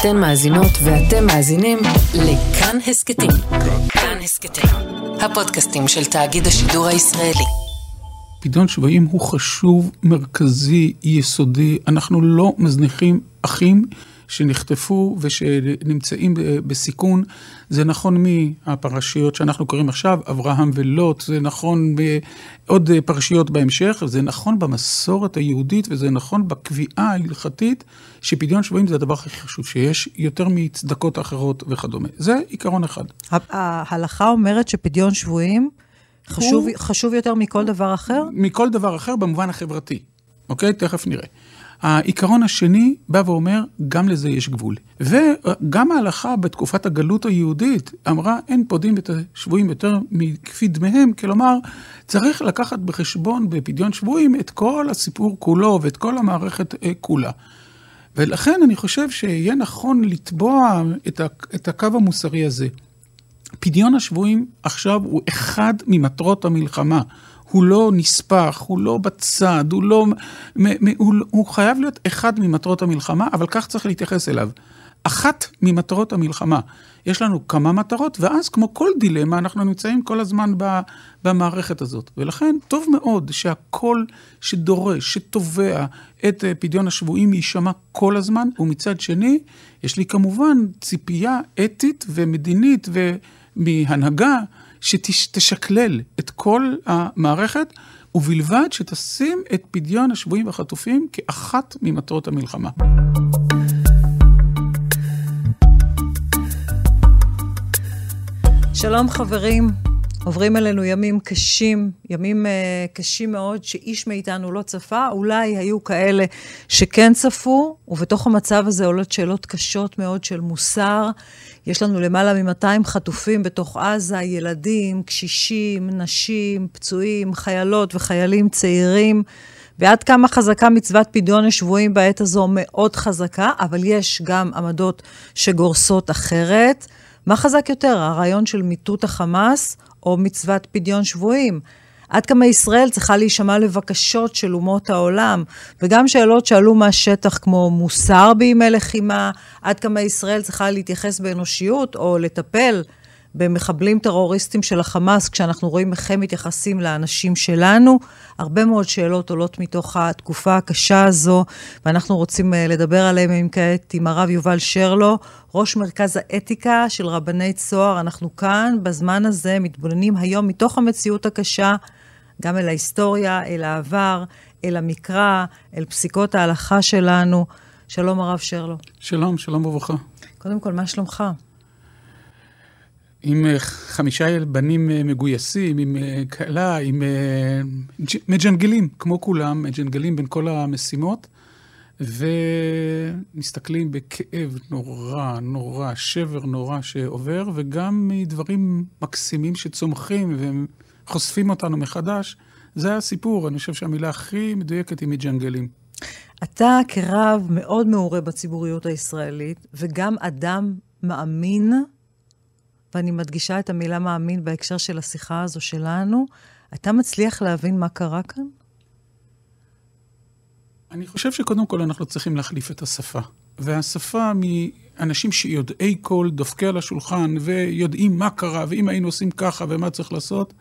אתן מאזינות ואתם מאזינים לכאן הסכתים. כאן הסכתים, הפודקאסטים של תאגיד השידור הישראלי. פדיון שבויים הוא חשוב, מרכזי, יסודי. אנחנו לא מזניחים אחים שנחטפו ושנמצאים בסיכון. זה נכון מהפרשיות שאנחנו קוראים עכשיו, אברהם ולוט, זה נכון בעוד פרשיות בהמשך, זה נכון במסורת היהודית וזה נכון בקביעה ההלכתית שפדיון שבויים זה הדבר הכי חשוב שיש, יותר מצדקות אחרות וכדומה. זה עיקרון אחד. ההלכה אומרת שפדיון שבויים חשוב, הוא... חשוב יותר מכל דבר אחר? מכל דבר אחר במובן החברתי, אוקיי? תכף נראה. העיקרון השני בא ואומר, גם לזה יש גבול. וגם ההלכה בתקופת הגלות היהודית אמרה, אין פודים את השבויים יותר מכפי דמיהם, כלומר, צריך לקחת בחשבון בפדיון שבויים את כל הסיפור כולו ואת כל המערכת אה, כולה. ולכן אני חושב שיהיה נכון לתבוע את הקו המוסרי הזה. פדיון השבויים עכשיו הוא אחד ממטרות המלחמה. הוא לא נספח, הוא לא בצד, הוא לא... הוא, הוא חייב להיות אחד ממטרות המלחמה, אבל כך צריך להתייחס אליו. אחת ממטרות המלחמה. יש לנו כמה מטרות, ואז כמו כל דילמה, אנחנו נמצאים כל הזמן במערכת הזאת. ולכן טוב מאוד שהקול שדורש, שתובע את אה, פדיון השבויים יישמע כל הזמן, ומצד שני, יש לי כמובן ציפייה אתית ומדינית ומהנהגה שתשקלל את כל המערכת, ובלבד שתשים את פדיון השבויים והחטופים כאחת ממטרות המלחמה. שלום חברים, עוברים אלינו ימים קשים, ימים uh, קשים מאוד, שאיש מאיתנו לא צפה. אולי היו כאלה שכן צפו, ובתוך המצב הזה עולות שאלות קשות מאוד של מוסר. יש לנו למעלה מ-200 חטופים בתוך עזה, ילדים, קשישים, נשים, פצועים, חיילות וחיילים צעירים. ועד כמה חזקה מצוות פדיון השבויים בעת הזו מאוד חזקה, אבל יש גם עמדות שגורסות אחרת. מה חזק יותר, הרעיון של מיטוט החמאס או מצוות פדיון שבויים? עד כמה ישראל צריכה להישמע לבקשות של אומות העולם, וגם שאלות שעלו מהשטח כמו מוסר בימי לחימה, עד כמה ישראל צריכה להתייחס באנושיות או לטפל במחבלים טרוריסטים של החמאס, כשאנחנו רואים איך הם מתייחסים לאנשים שלנו. הרבה מאוד שאלות עולות מתוך התקופה הקשה הזו, ואנחנו רוצים uh, לדבר עליהם עם כעת עם הרב יובל שרלו, ראש מרכז האתיקה של רבני צוהר. אנחנו כאן, בזמן הזה, מתבוננים היום מתוך המציאות הקשה, גם אל ההיסטוריה, אל העבר, אל המקרא, אל פסיקות ההלכה שלנו. שלום, הרב שרלו. שלום, שלום וברכה. קודם כל, מה שלומך? עם אה, חמישה בנים אה, מגויסים, עם אה, כלה, עם מג'נגלים, כמו כולם, מג'נגלים בין כל המשימות, ומסתכלים בכאב נורא, נורא, שבר נורא שעובר, וגם מדברים מקסימים שצומחים וחושפים אותנו מחדש. זה הסיפור, אני חושב שהמילה הכי מדויקת היא מג'נגלים. אתה כרב מאוד מעורה בציבוריות הישראלית, וגם אדם מאמין, ואני מדגישה את המילה מאמין בהקשר של השיחה הזו שלנו, אתה מצליח להבין מה קרה כאן? אני חושב שקודם כל אנחנו צריכים להחליף את השפה. והשפה מאנשים שיודעי כל, דופקי על השולחן, ויודעים מה קרה, ואם היינו עושים ככה ומה צריך לעשות,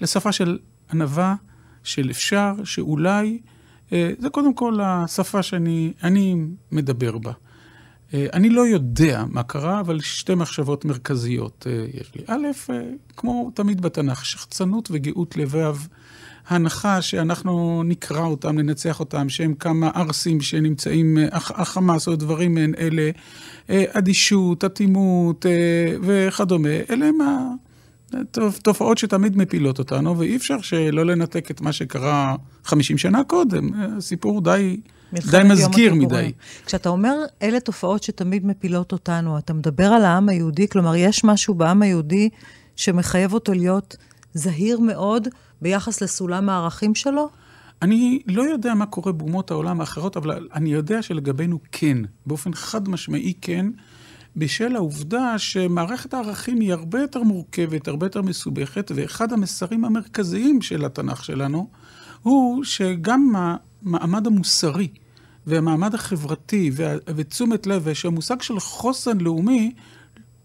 לשפה של ענווה, של אפשר, שאולי, אה, זה קודם כל השפה שאני מדבר בה. אה, אני לא יודע מה קרה, אבל שתי מחשבות מרכזיות אה, יש לי. א', אה, כמו תמיד בתנ"ך, שחצנות וגאות לבב, הנחה שאנחנו נקרא אותם, ננצח אותם, שהם כמה ערסים שנמצאים, החמאס או דברים מעין אלה, אדישות, אטימות וכדומה, אלה הם תופעות שתמיד מפילות אותנו, ואי אפשר שלא לנתק את מה שקרה 50 שנה קודם. סיפור די... די מזכיר מדי. כשאתה אומר, אלה תופעות שתמיד מפילות אותנו, אתה מדבר על העם היהודי, כלומר, יש משהו בעם היהודי שמחייב אותו להיות זהיר מאוד ביחס לסולם הערכים שלו? אני לא יודע מה קורה באומות העולם האחרות, אבל אני יודע שלגבינו כן, באופן חד משמעי כן, בשל העובדה שמערכת הערכים היא הרבה יותר מורכבת, הרבה יותר מסובכת, ואחד המסרים המרכזיים של התנ"ך שלנו הוא שגם המעמד המוסרי והמעמד החברתי ותשומת לב, ושהמושג של חוסן לאומי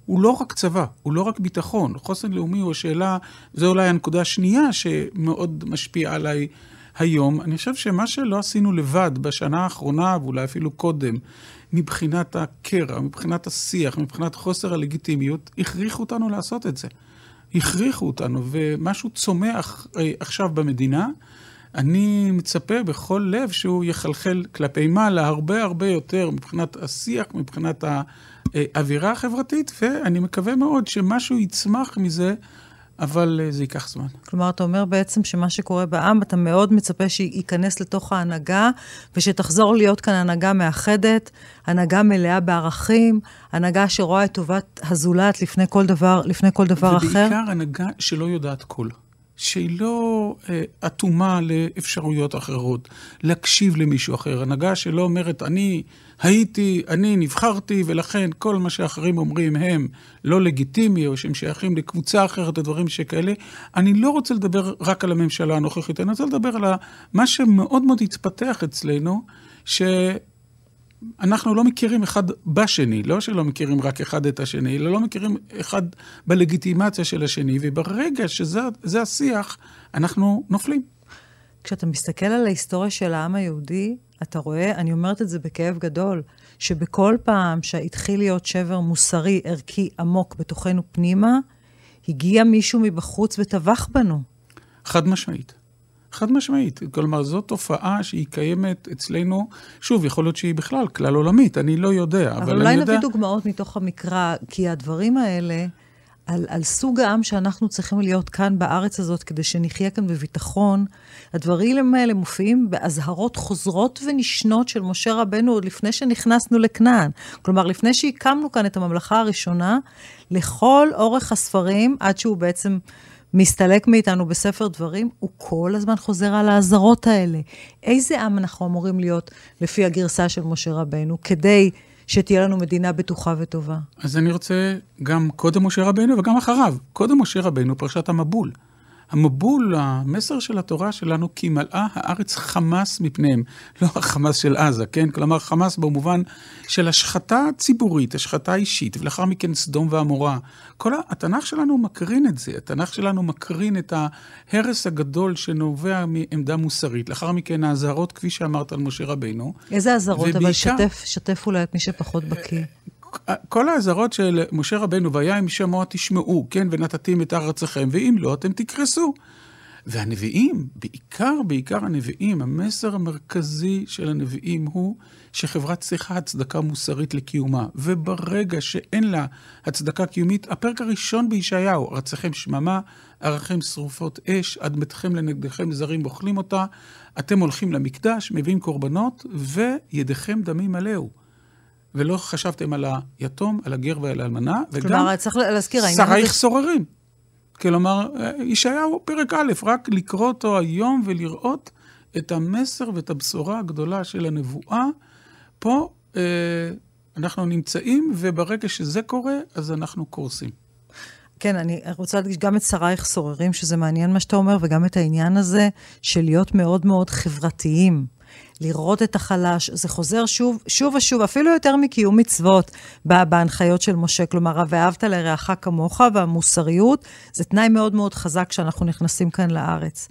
הוא לא רק צבא, הוא לא רק ביטחון. חוסן לאומי הוא השאלה, זו אולי הנקודה השנייה שמאוד משפיעה עליי היום. אני חושב שמה שלא עשינו לבד בשנה האחרונה, ואולי אפילו קודם, מבחינת הקרע, מבחינת השיח, מבחינת חוסר הלגיטימיות, הכריחו אותנו לעשות את זה. הכריחו אותנו, ומשהו צומח אה, עכשיו במדינה. אני מצפה בכל לב שהוא יחלחל כלפי מעלה הרבה הרבה יותר מבחינת השיח, מבחינת האווירה החברתית, ואני מקווה מאוד שמשהו יצמח מזה. אבל אה, זה ייקח זמן. כלומר, אתה אומר בעצם שמה שקורה בעם, אתה מאוד מצפה שייכנס לתוך ההנהגה, ושתחזור להיות כאן הנהגה מאחדת, הנהגה מלאה בערכים, הנהגה שרואה את טובת הזולת לפני כל דבר, לפני כל דבר ובעיקר אחר. ובעיקר הנהגה שלא יודעת כל. שהיא לא אה, אטומה לאפשרויות אחרות, להקשיב למישהו אחר. הנהגה שלא אומרת, אני הייתי, אני נבחרתי, ולכן כל מה שאחרים אומרים הם לא לגיטימי, או שהם שייכים לקבוצה אחרת, או דברים שכאלה. אני לא רוצה לדבר רק על הממשלה הנוכחית, אני רוצה לדבר על מה שמאוד מאוד התפתח אצלנו, ש... אנחנו לא מכירים אחד בשני, לא שלא מכירים רק אחד את השני, אלא לא מכירים אחד בלגיטימציה של השני, וברגע שזה השיח, אנחנו נופלים. כשאתה מסתכל על ההיסטוריה של העם היהודי, אתה רואה, אני אומרת את זה בכאב גדול, שבכל פעם שהתחיל להיות שבר מוסרי, ערכי, עמוק בתוכנו פנימה, הגיע מישהו מבחוץ וטבח בנו. חד משמעית. חד משמעית. כלומר, זו תופעה שהיא קיימת אצלנו, שוב, יכול להיות שהיא בכלל כלל עולמית, אני לא יודע, אבל, אבל אני יודע... אבל אולי נביא דוגמאות מתוך המקרא, כי הדברים האלה, על, על סוג העם שאנחנו צריכים להיות כאן בארץ הזאת, כדי שנחיה כאן בביטחון, הדברים האלה מופיעים באזהרות חוזרות ונשנות של משה רבנו עוד לפני שנכנסנו לכנען. כלומר, לפני שהקמנו כאן את הממלכה הראשונה, לכל אורך הספרים, עד שהוא בעצם... מסתלק מאיתנו בספר דברים, הוא כל הזמן חוזר על האזהרות האלה. איזה עם אנחנו אמורים להיות לפי הגרסה של משה רבנו, כדי שתהיה לנו מדינה בטוחה וטובה? אז אני רוצה גם קודם משה רבנו וגם אחריו. קודם משה רבנו, פרשת המבול. המבול, המסר של התורה שלנו, כי מלאה הארץ חמאס מפניהם. לא החמאס של עזה, כן? כלומר, חמאס במובן של השחתה ציבורית, השחתה אישית, ולאחר מכן סדום ועמורה. כל התנ"ך שלנו מקרין את זה. התנ"ך שלנו מקרין את ההרס הגדול שנובע מעמדה מוסרית. לאחר מכן האזהרות, כפי שאמרת על משה רבנו. איזה אזהרות? ובעיקר... אבל שתף, שתף אולי את מי שפחות בקיא. כל האזהרות של משה רבנו, והיה אם שמוע תשמעו, כן, ונתתים את ארצכם, ואם לא, אתם תקרסו. והנביאים, בעיקר, בעיקר הנביאים, המסר המרכזי של הנביאים הוא שחברה צריכה הצדקה מוסרית לקיומה. וברגע שאין לה הצדקה קיומית, הפרק הראשון בישעיהו, ארצכם שממה, ערכם שרופות אש, אדמתכם לנגדכם זרים אוכלים אותה, אתם הולכים למקדש, מביאים קורבנות, וידיכם דמים מלאו. ולא חשבתם על היתום, על הגר ועל האלמנה, וגם... כלומר, צריך להזכיר. שרייך סוררים. כלומר, ישעיהו פרק א', רק לקרוא אותו היום ולראות את המסר ואת הבשורה הגדולה של הנבואה. פה אה, אנחנו נמצאים, וברגע שזה קורה, אז אנחנו קורסים. כן, אני רוצה להדגיש גם את שרייך סוררים, שזה מעניין מה שאתה אומר, וגם את העניין הזה של להיות מאוד מאוד חברתיים. לראות את החלש, זה חוזר שוב, שוב ושוב, אפילו יותר מקיום מצוות בהנחיות של משה. כלומר, ואהבת לרעך כמוך, והמוסריות, זה תנאי מאוד מאוד חזק כשאנחנו נכנסים כאן לארץ.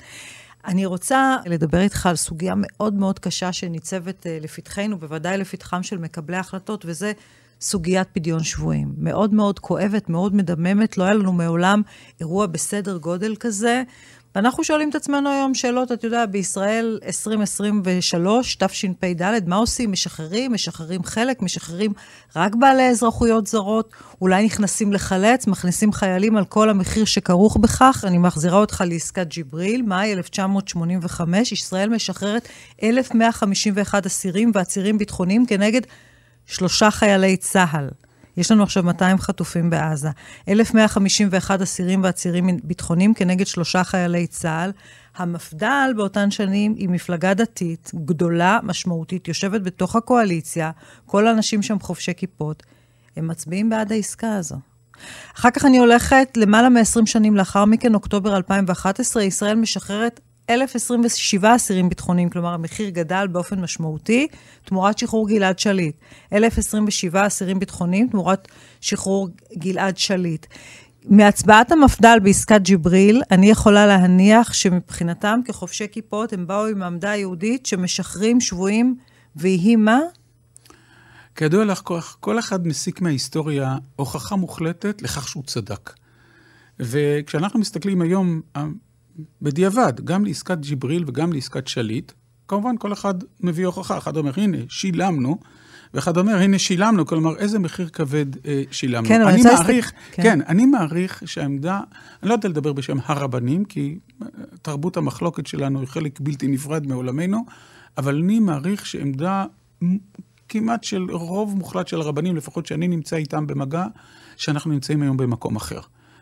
אני רוצה לדבר איתך על סוגיה מאוד מאוד קשה שניצבת אה, לפתחנו, בוודאי לפתחם של מקבלי ההחלטות, וזה סוגיית פדיון שבויים. מאוד מאוד כואבת, מאוד מדממת, לא היה לנו מעולם אירוע בסדר גודל כזה. ואנחנו שואלים את עצמנו היום שאלות, אתה יודע, בישראל 2023, תשפ"ד, מה עושים? משחררים, משחררים חלק, משחררים רק בעלי אזרחויות זרות, אולי נכנסים לחלץ, מכניסים חיילים על כל המחיר שכרוך בכך. אני מחזירה אותך לעסקת ג'יבריל, מאי 1985, ישראל משחררת 1,151 אסירים ועצירים ביטחוניים כנגד שלושה חיילי צה"ל. יש לנו עכשיו 200 חטופים בעזה. 1,151 אסירים ועצירים ביטחוניים כנגד שלושה חיילי צה"ל. המפד"ל באותן שנים היא מפלגה דתית, גדולה, משמעותית, יושבת בתוך הקואליציה, כל האנשים שם חובשי כיפות. הם מצביעים בעד העסקה הזו. אחר כך אני הולכת, למעלה מ-20 שנים לאחר מכן, אוקטובר 2011, ישראל משחררת 1,027 אסירים ביטחוניים, כלומר המחיר גדל באופן משמעותי, תמורת שחרור גלעד שליט. 1,027 אסירים ביטחוניים תמורת שחרור גלעד שליט. מהצבעת המפד"ל בעסקת ג'יבריל, אני יכולה להניח שמבחינתם כחובשי כיפות, הם באו עם העמדה היהודית שמשחררים שבויים, ויהי מה? כידוע לך, כל אחד מסיק מההיסטוריה הוכחה מוחלטת לכך שהוא צדק. וכשאנחנו מסתכלים היום בדיעבד, גם לעסקת ג'יבריל וגם לעסקת שליט, כמובן כל אחד מביא הוכחה, אחד אומר, הנה, שילמנו, ואחד אומר, הנה, שילמנו, כלומר, איזה מחיר כבד אה, שילמנו. כן, אני מעריך, להסת... כן. כן, אני מעריך שהעמדה, אני לא יודע לדבר בשם הרבנים, כי אה, תרבות המחלוקת שלנו היא חלק בלתי נפרד מעולמנו, אבל אני מעריך שעמדה כמעט של רוב מוחלט של הרבנים, לפחות שאני נמצא איתם במגע, שאנחנו נמצאים היום במקום אחר.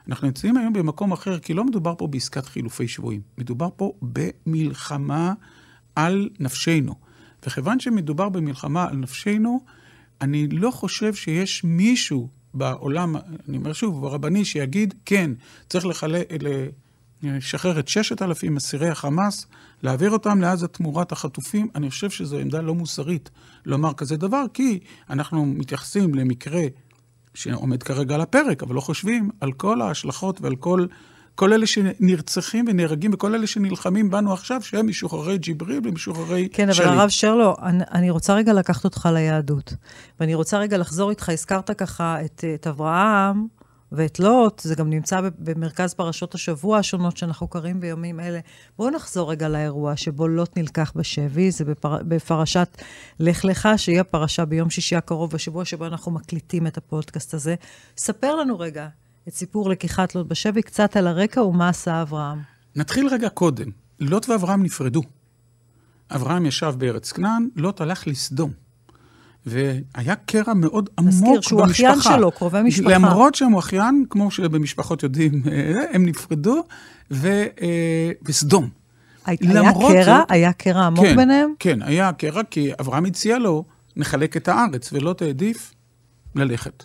אנחנו נמצאים היום במקום אחר, כי לא מדובר פה בעסקת חילופי שבויים, מדובר פה במלחמה על נפשנו. וכיוון שמדובר במלחמה על נפשנו, אני לא חושב שיש מישהו בעולם, אני אומר שוב, הרבני, שיגיד, כן, צריך לחלה, לשחרר את ששת אלפים אסירי החמאס, להעביר אותם לעזה תמורת החטופים. אני חושב שזו עמדה לא מוסרית לומר כזה דבר, כי אנחנו מתייחסים למקרה שעומד כרגע על הפרק, אבל לא חושבים על כל ההשלכות ועל כל, כל אלה שנרצחים ונהרגים וכל אלה שנלחמים בנו עכשיו, שהם משוחררי ג'יבריל ומשוחררי כן, שלי. כן, אבל הרב שרלו, אני, אני רוצה רגע לקחת אותך ליהדות. ואני רוצה רגע לחזור איתך, הזכרת ככה את, את אברהם, ואת לוט, זה גם נמצא במרכז פרשות השבוע השונות שאנחנו קוראים בימים אלה. בואו נחזור רגע לאירוע שבו לוט נלקח בשבי, זה בפר, בפרשת לך לך, שהיא הפרשה ביום שישי הקרוב, בשבוע שבו אנחנו מקליטים את הפודקאסט הזה. ספר לנו רגע את סיפור לקיחת לוט בשבי, קצת על הרקע ומה עשה אברהם. נתחיל רגע קודם. לוט ואברהם נפרדו. אברהם ישב בארץ כנען, לוט הלך לסדום. והיה קרע מאוד עמוק במשפחה. נזכיר שהוא אחיין שלו, קרובי משפחה. למרות שהם אחיין, כמו שבמשפחות יודעים, אה, הם נפרדו, ו, אה, בסדום. היה קרע? היה קרע עמוק כן, ביניהם? כן, היה קרע, כי אברהם הציע לו, נחלק את הארץ, ולא תעדיף ללכת.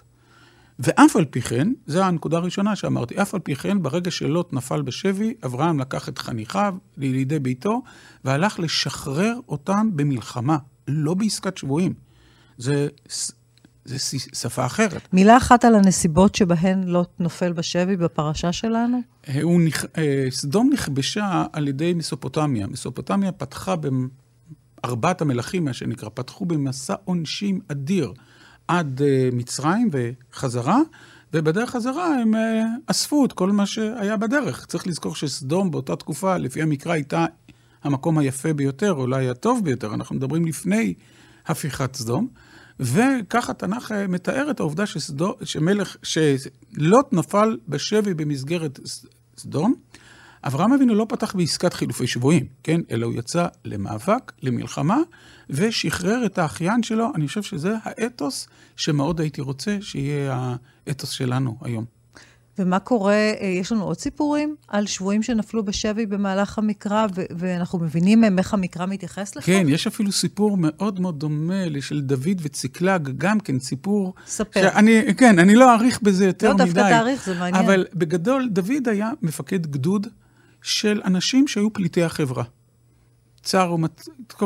ואף על פי כן, זו הנקודה הראשונה שאמרתי, אף על פי כן, ברגע שלוט נפל בשבי, אברהם לקח את חניכיו לידי ביתו, והלך לשחרר אותם במלחמה, לא בעסקת שבויים. זה, זה שפה אחרת. מילה אחת על הנסיבות שבהן לא נופל בשבי בפרשה שלנו? הוא נכ... אה, סדום נכבשה על ידי מסופוטמיה. מסופוטמיה פתחה בארבעת המלכים, מה שנקרא, פתחו במסע עונשים אדיר עד אה, מצרים וחזרה, ובדרך חזרה הם אה, אספו את כל מה שהיה בדרך. צריך לזכור שסדום באותה תקופה, לפי המקרא, הייתה המקום היפה ביותר, אולי הטוב ביותר. אנחנו מדברים לפני הפיכת סדום. וכך התנ"ך אה, מתאר את העובדה שסדו, שמלך, שלוט נפל בשבי במסגרת סדום. אברהם אבינו לא פתח בעסקת חילופי שבויים, כן? אלא הוא יצא למאבק, למלחמה, ושחרר את האחיין שלו. אני חושב שזה האתוס שמאוד הייתי רוצה שיהיה האתוס שלנו היום. ומה קורה, אה, יש לנו עוד סיפורים על שבויים שנפלו בשבי במהלך המקרא, ואנחנו מבינים מהם איך המקרא מתייחס לכך? כן, יש אפילו סיפור מאוד מאוד דומה של דוד וציקלג, גם כן סיפור... ספר. שאני, כן, אני לא אאריך בזה יותר לא מדי. לא דווקא תאריך, זה מעניין. אבל בגדול, דוד היה מפקד גדוד של אנשים שהיו פליטי החברה. צר ומצוק,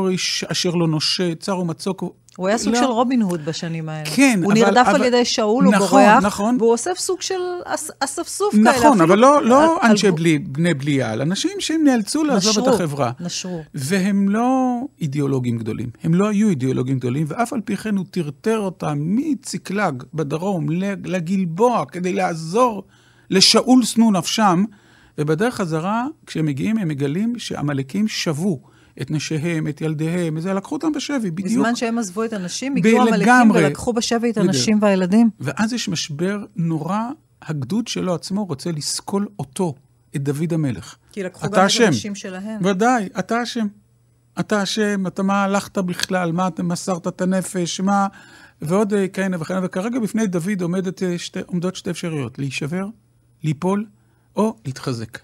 אשר לא נושה, צר ומצוק הוא היה סוג לא. של רובין הוד בשנים האלה. כן, הוא אבל... הוא נרדף אבל... על ידי שאול, נכון, הוא בורח, נכון. והוא אוסף סוג של אס, אספסוף נכון, כאלה. נכון, אבל לא, לא על... אנשי. בלי, בני בליעל, אנשים שהם נאלצו לעזוב נשרו, את החברה. נשרו. והם לא אידיאולוגים גדולים, הם לא היו אידיאולוגים גדולים, ואף על פי כן הוא טרטר אותם מציקלג בדרום לגלבוע כדי לעזור לשאול שנוא נפשם, ובדרך חזרה, כשהם מגיעים, הם מגלים שעמלקים שבו. את נשיהם, את ילדיהם, וזה, לקחו אותם בשבי, בדיוק. בזמן שהם עזבו את הנשים, הגיעו המלאכים ולקחו בשבי את הנשים והילדים. ואז יש משבר נורא, הגדוד שלו עצמו רוצה לסקול אותו, את דוד המלך. כי לקחו גם את הנשים שלהם. ודאי, אתה אשם. אתה אשם, אתה מה הלכת בכלל, מה אתה מסרת את הנפש, מה... ועוד אה, כהנה וכהנה, וכרגע בפני דוד עומדת אה, שתי, עומדות שתי אפשרויות, להישבר, ליפול או להתחזק.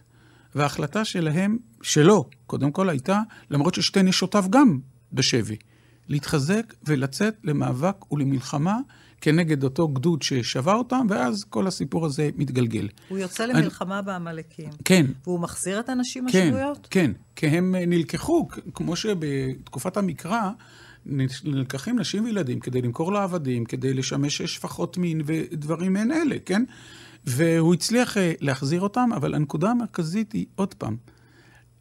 וההחלטה שלהם, שלו, קודם כל הייתה, למרות ששתי נשותיו גם בשבי, להתחזק ולצאת למאבק ולמלחמה כנגד אותו גדוד ששבה אותם, ואז כל הסיפור הזה מתגלגל. הוא יוצא למלחמה בעמלקים. כן. והוא מחזיר את הנשים כן, השבויות? כן, כי הם אה, נלקחו, כמו שבתקופת המקרא, נלקחים נשים וילדים כדי למכור לעבדים, כדי לשמש שפחות מין ודברים מעין אלה, כן? והוא הצליח אה, להחזיר אותם, אבל הנקודה המרכזית היא, עוד פעם,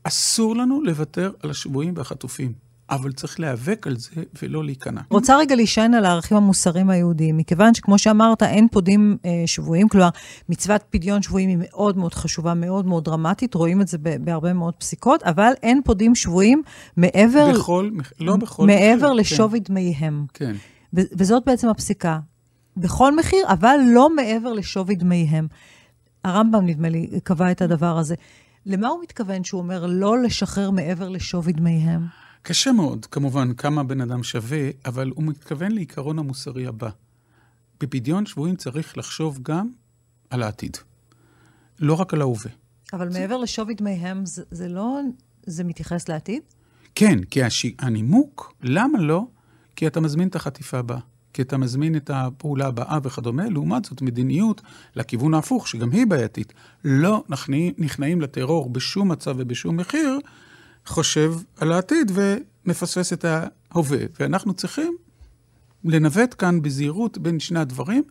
אסור לנו לוותר על השבויים והחטופים, אבל צריך להיאבק על זה ולא להיכנע. רוצה רגע להישען על הערכים המוסריים היהודיים, מכיוון שכמו שאמרת, אין פודים אה, שבויים, כלומר, מצוות פדיון שבויים היא מאוד מאוד חשובה, מאוד מאוד דרמטית, רואים את זה בהרבה מאוד פסיקות, אבל אין פודים שבויים מעבר, בכל, לא בכל מעבר מחיר, לשווי דמיהם. כן, וזאת בעצם הפסיקה. בכל מחיר, אבל לא מעבר לשווי דמיהם. הרמב"ם, נדמה לי, קבע את הדבר הזה. למה הוא מתכוון שהוא אומר לא לשחרר מעבר לשווי דמיהם? קשה מאוד, כמובן, כמה בן אדם שווה, אבל הוא מתכוון לעיקרון המוסרי הבא. בפדיון שבויים צריך לחשוב גם על העתיד, לא רק על ההווה. אבל מעבר לשווי דמיהם, זה, זה לא... זה מתייחס לעתיד? כן, כי הש... הנימוק, למה לא? כי אתה מזמין את החטיפה הבאה. כי אתה מזמין את הפעולה הבאה וכדומה, לעומת זאת מדיניות לכיוון ההפוך, שגם היא בעייתית. לא נכנעים, נכנעים לטרור בשום מצב ובשום מחיר, חושב על העתיד ומפספס את ההווה. ואנחנו צריכים לנווט כאן בזהירות בין שני הדברים,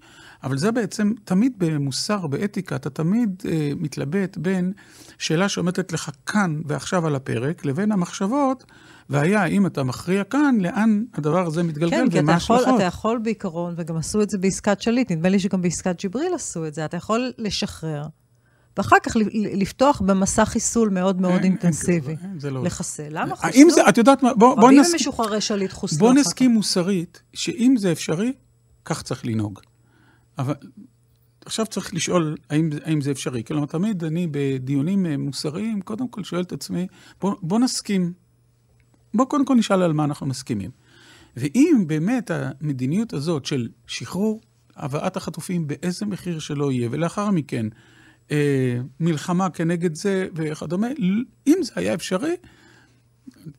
אבל זה בעצם, תמיד במוסר, באתיקה, אתה תמיד אה, מתלבט בין שאלה שעומדת לך כאן ועכשיו על הפרק, לבין המחשבות, והיה, אם אתה מכריע כאן, לאן הדבר הזה מתגלגל כן, כי ומה אתה יכול, ההשלכות. אתה יכול בעיקרון, וגם עשו את זה בעסקת שליט, נדמה לי שגם בעסקת ג'יבריל עשו את זה, אתה יכול לשחרר, ואחר כך לפתוח במסע חיסול מאוד מאוד אין- אין אינטנסיבי. כזה, אין, זה לא- לחסל. למה חוסלו? האם זה, את יודעת מה, בוא, בוא, רבים נס... ממשוחררי שליט חוסלו בוא נסכים מוסרית, שאם זה אפשרי, כך צריך לנהוג. אבל עכשיו צריך לשאול האם, האם זה אפשרי. כלומר, תמיד אני בדיונים אה, מוסריים, קודם כל שואל את עצמי, בוא, בוא נסכים. בוא קודם כל נשאל על מה אנחנו מסכימים. ואם באמת המדיניות הזאת של שחרור, הבאת החטופים באיזה מחיר שלא יהיה, ולאחר מכן אה, מלחמה כנגד זה וכדומה, אם זה היה אפשרי,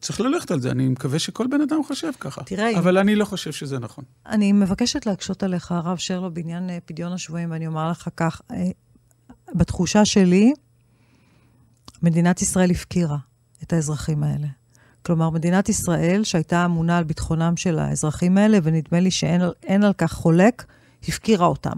צריך ללכת על זה. אני מקווה שכל בן אדם חושב ככה. תראה, אבל אני לא חושב שזה נכון. אני מבקשת להקשות עליך, הרב שרלו, בעניין אה, פדיון השבויים, ואני אומר לך כך, אה, בתחושה שלי, מדינת ישראל הפקירה את האזרחים האלה. כלומר, מדינת ישראל, שהייתה אמונה על ביטחונם של האזרחים האלה, ונדמה לי שאין על- אין על כך חולק, הפקירה אותם.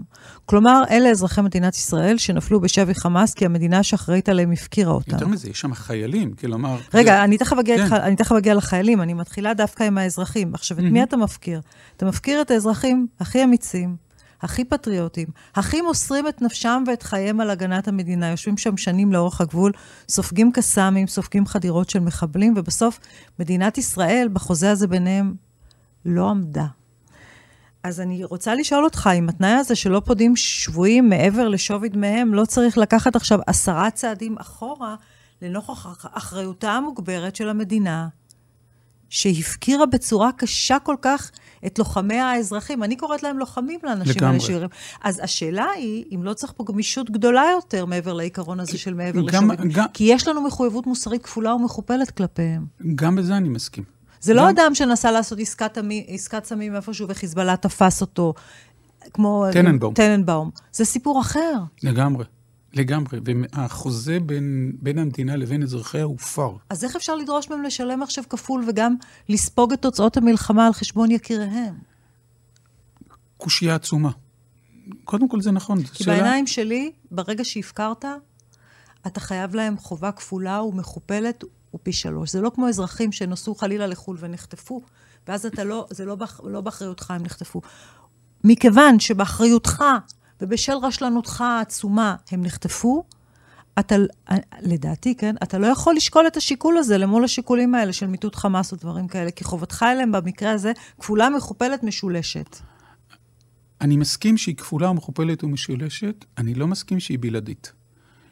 כלומר, אלה אזרחי מדינת ישראל שנפלו בשבי חמאס, כי המדינה שאחראית עליהם הפקירה אותם. יותר מזה, יש שם חיילים, כלומר... רגע, זה- אני תכף אגיע, כן. איתך, אני תכף אגיע לחיילים, אני מתחילה דווקא עם האזרחים. עכשיו, את מי אתה מפקיר? אתה מפקיר את האזרחים הכי אמיצים, הכי פטריוטים, הכי מוסרים את נפשם ואת חייהם על הגנת המדינה. יושבים שם שנים לאורך הגבול, סופגים קסאמים, סופגים חדירות של מחבלים, ובסוף מדינת ישראל, בחוזה הזה ביניהם, לא עמדה. אז אני רוצה לשאול אותך, אם התנאי הזה שלא פודים שבויים מעבר לשווי דמיהם, לא צריך לקחת עכשיו עשרה צעדים אחורה לנוכח אח- אחריותה המוגברת של המדינה, שהפקירה בצורה קשה כל כך את לוחמיה האזרחים. אני קוראת להם לוחמים לאנשים. האלה שירים. אז השאלה היא, אם לא צריך פה גמישות גדולה יותר מעבר לעיקרון הזה של מעבר לשווי כי יש לנו מחויבות מוסרית כפולה ומכופלת כלפיהם. גם בזה אני מסכים. זה לא אדם שנסע לעשות עסקת, עסקת סמים איפשהו וחיזבאללה תפס אותו, כמו... טננבאום. טננבאום. זה סיפור אחר. לגמרי, לגמרי. והחוזה בין, בין המדינה לבין אזרחיה הופר. אז איך אפשר לדרוש מהם לשלם עכשיו כפול וגם לספוג את תוצאות המלחמה על חשבון יקיריהם? קושייה עצומה. קודם כל זה נכון. זו כי שאלה- בעיניים שלי, ברגע שהפקרת, אתה חייב להם חובה כפולה ומכופלת ופי שלוש. זה לא כמו אזרחים שנסעו חלילה לחו"ל ונחטפו, ואז אתה לא, זה לא, באח, לא באחריותך הם נחטפו. מכיוון שבאחריותך ובשל רשלנותך העצומה הם נחטפו, אתה, לדעתי, כן, אתה לא יכול לשקול את השיקול הזה למול השיקולים האלה של מיטוט חמאס או דברים כאלה, כי חובתך אליהם במקרה הזה כפולה, מכופלת, משולשת. אני מסכים שהיא כפולה ומכופלת ומשולשת, אני לא מסכים שהיא בלעדית.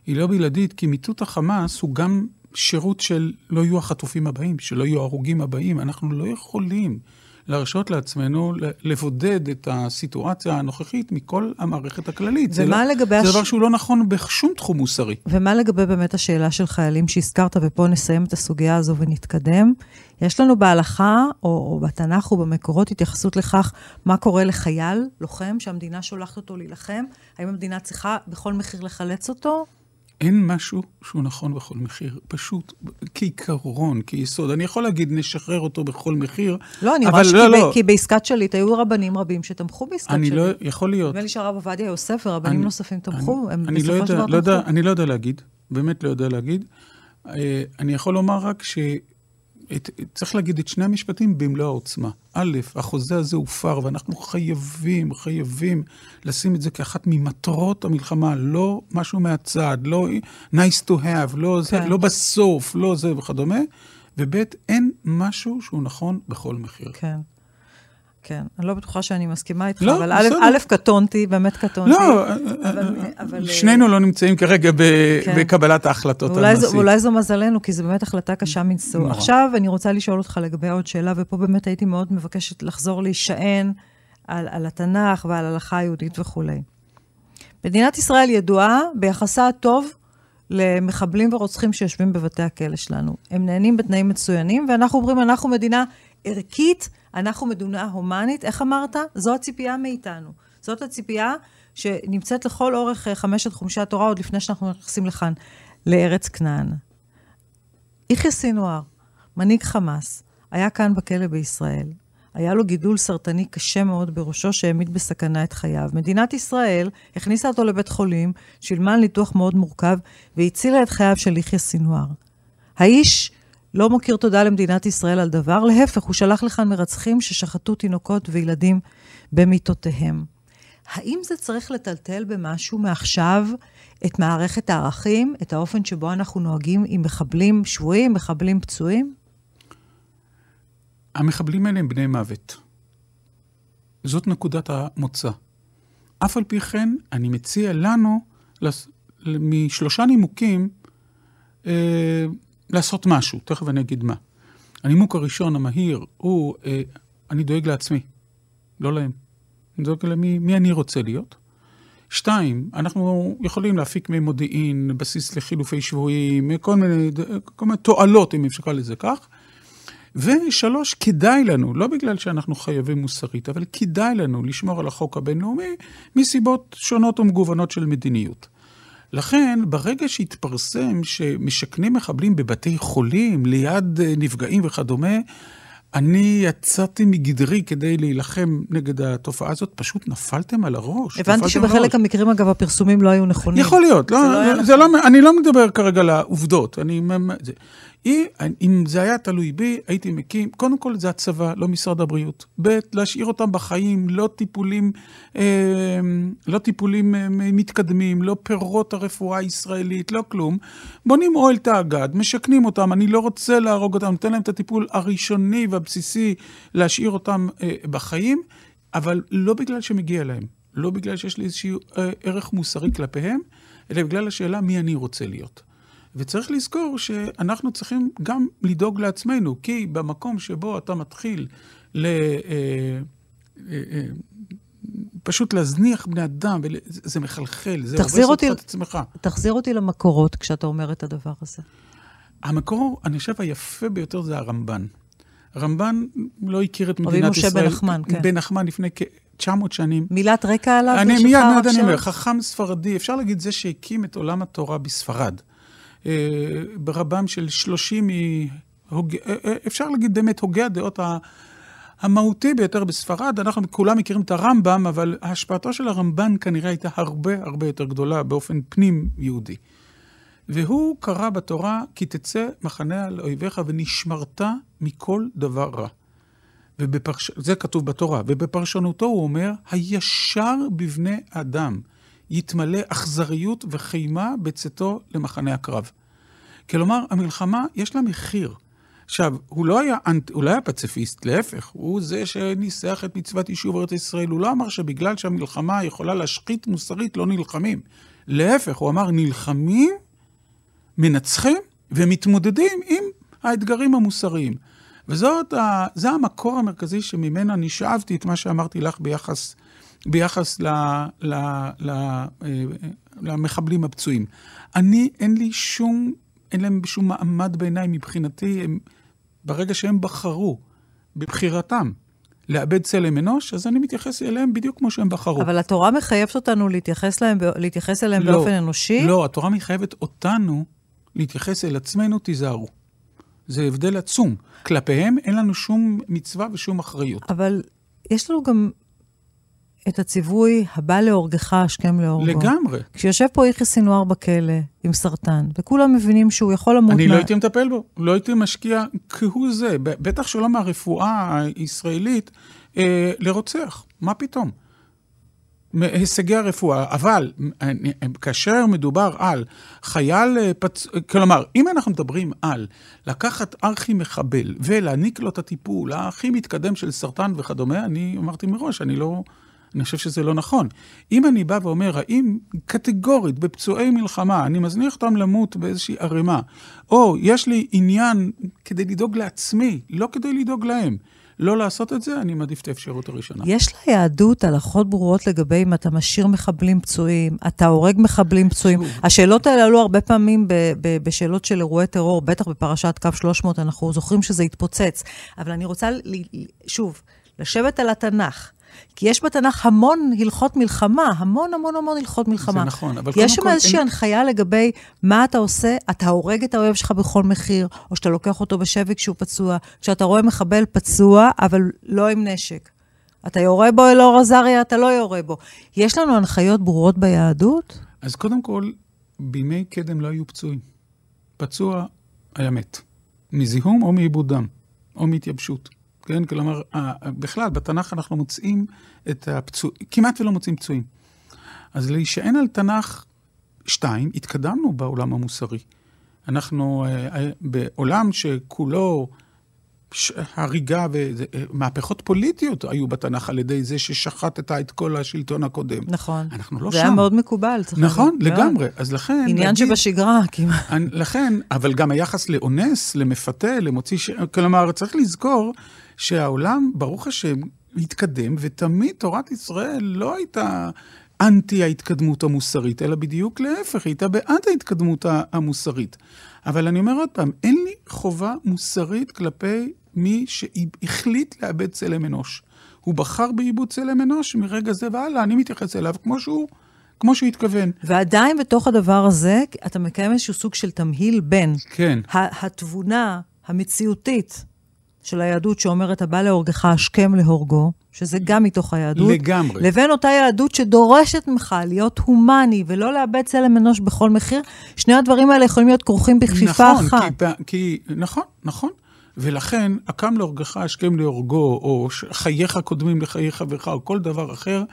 היא לא בלעדית כי מיטוט החמאס הוא גם שירות של לא יהיו החטופים הבאים, שלא יהיו ההרוגים הבאים. אנחנו לא יכולים להרשות לעצמנו לבודד את הסיטואציה הנוכחית מכל המערכת הכללית. ומה זה לגבי... לא, הש... זה דבר שהוא לא נכון בשום תחום מוסרי. ומה לגבי באמת השאלה של חיילים שהזכרת, ופה נסיים את הסוגיה הזו ונתקדם. יש לנו בהלכה, או, או בתנ"ך או במקורות, התייחסות לכך מה קורה לחייל, לוחם, שהמדינה שולחת אותו להילחם. האם המדינה צריכה בכל מחיר לחלץ אותו? אין משהו שהוא נכון בכל מחיר, פשוט כעיקרון, כיסוד. אני יכול להגיד, נשחרר אותו בכל מחיר, לא, אני רואה לא, לא. כי בעסקת שליט היו רבנים רבים שתמכו בעסקת שליט. אני לא, יכול להיות. נדמה לי שהרב עובדיה יוסף ורבנים אני, נוספים תמכו, אני, הם אני בסופו לא של דבר לא תמכו. יודע, אני לא יודע להגיד, באמת לא יודע להגיד. אה, אני יכול לומר רק ש... את, צריך להגיד את שני המשפטים במלוא העוצמה. א', החוזה הזה הופר, ואנחנו חייבים, חייבים לשים את זה כאחת ממטרות המלחמה, לא משהו מהצד, לא nice to have, לא, כן. זה, לא בסוף, לא זה וכדומה. וב', אין משהו שהוא נכון בכל מחיר. כן. כן, אני לא בטוחה שאני מסכימה איתך, לא, אבל א', א', קטונתי, באמת קטונתי. לא, אבל, אבל, שנינו לא נמצאים כרגע ב, כן. בקבלת ההחלטות המעשית. ואולי זו מזלנו, כי זו באמת החלטה קשה מנשוא. עכשיו אני רוצה לשאול אותך לגבי עוד שאלה, ופה באמת הייתי מאוד מבקשת לחזור להישען על, על התנ"ך ועל ההלכה היהודית וכולי. מדינת ישראל ידועה ביחסה הטוב למחבלים ורוצחים שיושבים בבתי הכלא שלנו. הם נהנים בתנאים מצוינים, ואנחנו אומרים, אנחנו מדינה ערכית, אנחנו מדינה הומנית, איך אמרת? זו הציפייה מאיתנו. זאת הציפייה שנמצאת לכל אורך אה, חמשת חומשי התורה, עוד לפני שאנחנו נכנסים לכאן, לארץ כנען. יחיא סינואר, מנהיג חמאס, היה כאן בכלא בישראל. היה לו גידול סרטני קשה מאוד בראשו שהעמיד בסכנה את חייו. מדינת ישראל הכניסה אותו לבית חולים, שילמה על ניתוח מאוד מורכב, והצילה את חייו של יחיא סינואר. האיש לא מכיר תודה למדינת ישראל על דבר, להפך, הוא שלח לכאן מרצחים ששחטו תינוקות וילדים במיטותיהם. האם זה צריך לטלטל במשהו מעכשיו את מערכת הערכים, את האופן שבו אנחנו נוהגים עם מחבלים שבויים, מחבלים פצועים? המחבלים האלה הם בני מוות. זאת נקודת המוצא. אף על פי כן, אני מציע לנו, משלושה נימוקים, אה, לעשות משהו, תכף אני אגיד מה. הנימוק הראשון, המהיר, הוא, אה, אני דואג לעצמי, לא להם. אני דואג למי מי אני רוצה להיות. שתיים, אנחנו יכולים להפיק ממודיעין, בסיס לחילופי שבויים, כל מיני, כל מיני תועלות, אם אפשר לזה כך. ושלוש, כדאי לנו, לא בגלל שאנחנו חייבים מוסרית, אבל כדאי לנו לשמור על החוק הבינלאומי מסיבות שונות ומגוונות של מדיניות. לכן, ברגע שהתפרסם שמשכנים מחבלים בבתי חולים, ליד אה, נפגעים וכדומה, אני יצאתי מגדרי כדי להילחם נגד התופעה הזאת, פשוט נפלתם על הראש. הבנתי שבחלק המקרים, אגב, הפרסומים לא היו נכונים. יכול להיות, לא, זה לא, זה, זה לא, אני לא מדבר כרגע על העובדות. אני, זה, אם זה היה תלוי בי, הייתי מקים, קודם כל זה הצבא, לא משרד הבריאות. ב', להשאיר אותם בחיים, לא טיפולים, אה, לא טיפולים אה, מתקדמים, לא פירות הרפואה הישראלית, לא כלום. בונים אוהל תאגד, משכנים אותם, אני לא רוצה להרוג אותם, נותן להם את הטיפול הראשוני והבסיסי להשאיר אותם אה, בחיים, אבל לא בגלל שמגיע להם, לא בגלל שיש לי איזשהו ערך מוסרי כלפיהם, אלא בגלל השאלה מי אני רוצה להיות. וצריך לזכור שאנחנו צריכים גם לדאוג לעצמנו, כי במקום שבו אתה מתחיל ל... אה, אה, אה, פשוט להזניח בני אדם, זה מחלחל, זה הורס אותך את עצמך. תחזיר אותי למקורות כשאתה אומר את הדבר הזה. המקור, אני חושב, היפה ביותר זה הרמב"ן. הרמב"ן לא הכיר את מדינת ישראל. רבי משה בן נחמן, כן. בן נחמן לפני כ-900 שנים. מילת רקע עליו? אני מיד, מיד אני אומר, חכם ספרדי, אפשר להגיד זה שהקים את עולם התורה בספרד. אה, ברבם של שלושים, מהוג... אה, אה, אפשר להגיד באמת הוגה הדעות המהותי ביותר בספרד. אנחנו כולם מכירים את הרמב"ם, אבל השפעתו של הרמב"ן כנראה הייתה הרבה הרבה יותר גדולה באופן פנים יהודי. והוא קרא בתורה, כי תצא מחנה על אויביך ונשמרת מכל דבר רע. ובפרש... זה כתוב בתורה, ובפרשנותו הוא אומר, הישר בבני אדם. יתמלא אכזריות וחימה בצאתו למחנה הקרב. כלומר, המלחמה, יש לה מחיר. עכשיו, הוא לא היה, הוא לא היה פציפיסט, להפך, הוא זה שניסח את מצוות יישוב ארץ ישראל. הוא לא אמר שבגלל שהמלחמה יכולה להשחית מוסרית, לא נלחמים. להפך, הוא אמר, נלחמים, מנצחים ומתמודדים עם האתגרים המוסריים. וזה המקור המרכזי שממנו אני שאבתי את מה שאמרתי לך ביחס, ביחס ל, ל, ל, אה, למחבלים הפצועים. אני, אין לי שום, אין להם שום מעמד בעיניי מבחינתי, הם, ברגע שהם בחרו, בבחירתם, לאבד צלם אנוש, אז אני מתייחס אליהם בדיוק כמו שהם בחרו. אבל התורה מחייבת אותנו להתייחס, להם, להתייחס אליהם לא, באופן אנושי? לא, התורה מחייבת אותנו להתייחס אל עצמנו, תיזהרו. זה הבדל עצום. כלפיהם אין לנו שום מצווה ושום אחריות. אבל יש לנו גם את הציווי הבא להורגך, השכם להורגו. לגמרי. כשיושב פה יחיא סינואר בכלא עם סרטן, וכולם מבינים שהוא יכול למות... אני מה... לא הייתי מטפל בו, לא הייתי משקיע כהוא זה, בטח שלא מהרפואה הישראלית, אה, לרוצח. מה פתאום? מהישגי הרפואה, אבל כאשר מדובר על חייל אה, פצ... כלומר, אם אנחנו מדברים על לקחת ארכי מחבל ולהעניק לו את הטיפול הכי מתקדם של סרטן וכדומה, אני אמרתי מראש, אני לא... אני חושב שזה לא נכון. אם אני בא ואומר, האם קטגורית בפצועי מלחמה אני מזניח אותם למות באיזושהי ערימה, או יש לי עניין כדי לדאוג לעצמי, לא כדי לדאוג להם, לא לעשות את זה, אני מעדיף את האפשרות הראשונה. יש ליהדות הלכות ברורות לגבי אם אתה משאיר מחבלים פצועים, אתה הורג מחבלים פצועים. השאלות האלה עלו הרבה פעמים ב- ב- בשאלות של אירועי טרור, בטח בפרשת קו 300, אנחנו זוכרים שזה התפוצץ. אבל אני רוצה, שוב, לשבת על התנ"ך. כי יש בתנ"ך המון הלכות מלחמה, המון המון המון הלכות מלחמה. זה נכון, אבל קודם יש שם איזושהי אין... הנחיה לגבי מה אתה עושה, אתה הורג את האויב שלך בכל מחיר, או שאתה לוקח אותו בשבי כשהוא פצוע, כשאתה רואה מחבל פצוע, אבל לא עם נשק. אתה יורה בו, אלאור עזריה, אתה לא יורה בו. יש לנו הנחיות ברורות ביהדות? אז קודם כל, בימי קדם לא היו פצועים. פצוע היה מת. מזיהום או מעיבוד דם, או מהתייבשות. כן? כלומר, בכלל, בתנ"ך אנחנו מוצאים את הפצועים, כמעט ולא מוצאים פצועים. אז להישען על תנ"ך, שתיים, התקדמנו בעולם המוסרי. אנחנו אה, בעולם שכולו הריגה ומהפכות פוליטיות היו בתנ"ך על ידי זה ששחטת את כל השלטון הקודם. נכון. אנחנו לא זה שם. זה היה מאוד מקובל, צריך נכון, להגיד. לגמרי. אז לכן... עניין להגיד, שבשגרה כמעט. לכן, אבל גם היחס לאונס, למפתה, למוציא ש... כלומר, צריך לזכור שהעולם, ברוך השם, התקדם, ותמיד תורת ישראל לא הייתה אנטי ההתקדמות המוסרית, אלא בדיוק להפך, היא הייתה בעד ההתקדמות המוסרית. אבל אני אומר עוד פעם, אין לי חובה מוסרית כלפי מי שהחליט לאבד צלם אנוש. הוא בחר בעיבוד צלם אנוש, מרגע זה והלאה, אני מתייחס אליו כמו שהוא, כמו שהוא התכוון. ועדיין בתוך הדבר הזה, אתה מקיים איזשהו סוג של תמהיל בין כן. התבונה המציאותית של היהדות שאומרת, הבא להורגך השכם להורגו, שזה גם מתוך היהדות. לגמרי. לבין אותה יהדות שדורשת ממך להיות הומני ולא לאבד צלם אנוש בכל מחיר. שני הדברים האלה יכולים להיות כרוכים בכפיפה נכון, אחת. כי, כי, נכון, נכון. ולכן, הקם להורגך השכם להורגו, או חייך קודמים לחיי חברך, או כל דבר אחר,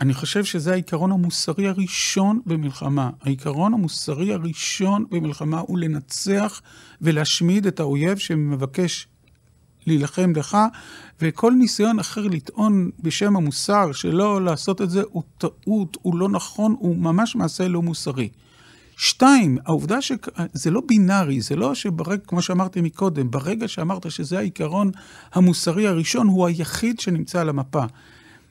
אני חושב שזה העיקרון המוסרי הראשון במלחמה. העיקרון המוסרי הראשון במלחמה הוא לנצח ולהשמיד את האויב שמבקש להילחם לך, וכל ניסיון אחר לטעון בשם המוסר שלא לעשות את זה הוא טעות, הוא לא נכון, הוא ממש מעשה לא מוסרי. שתיים, העובדה שזה לא בינארי, זה לא שברגע, כמו שאמרתי מקודם, ברגע שאמרת שזה העיקרון המוסרי הראשון, הוא היחיד שנמצא על המפה.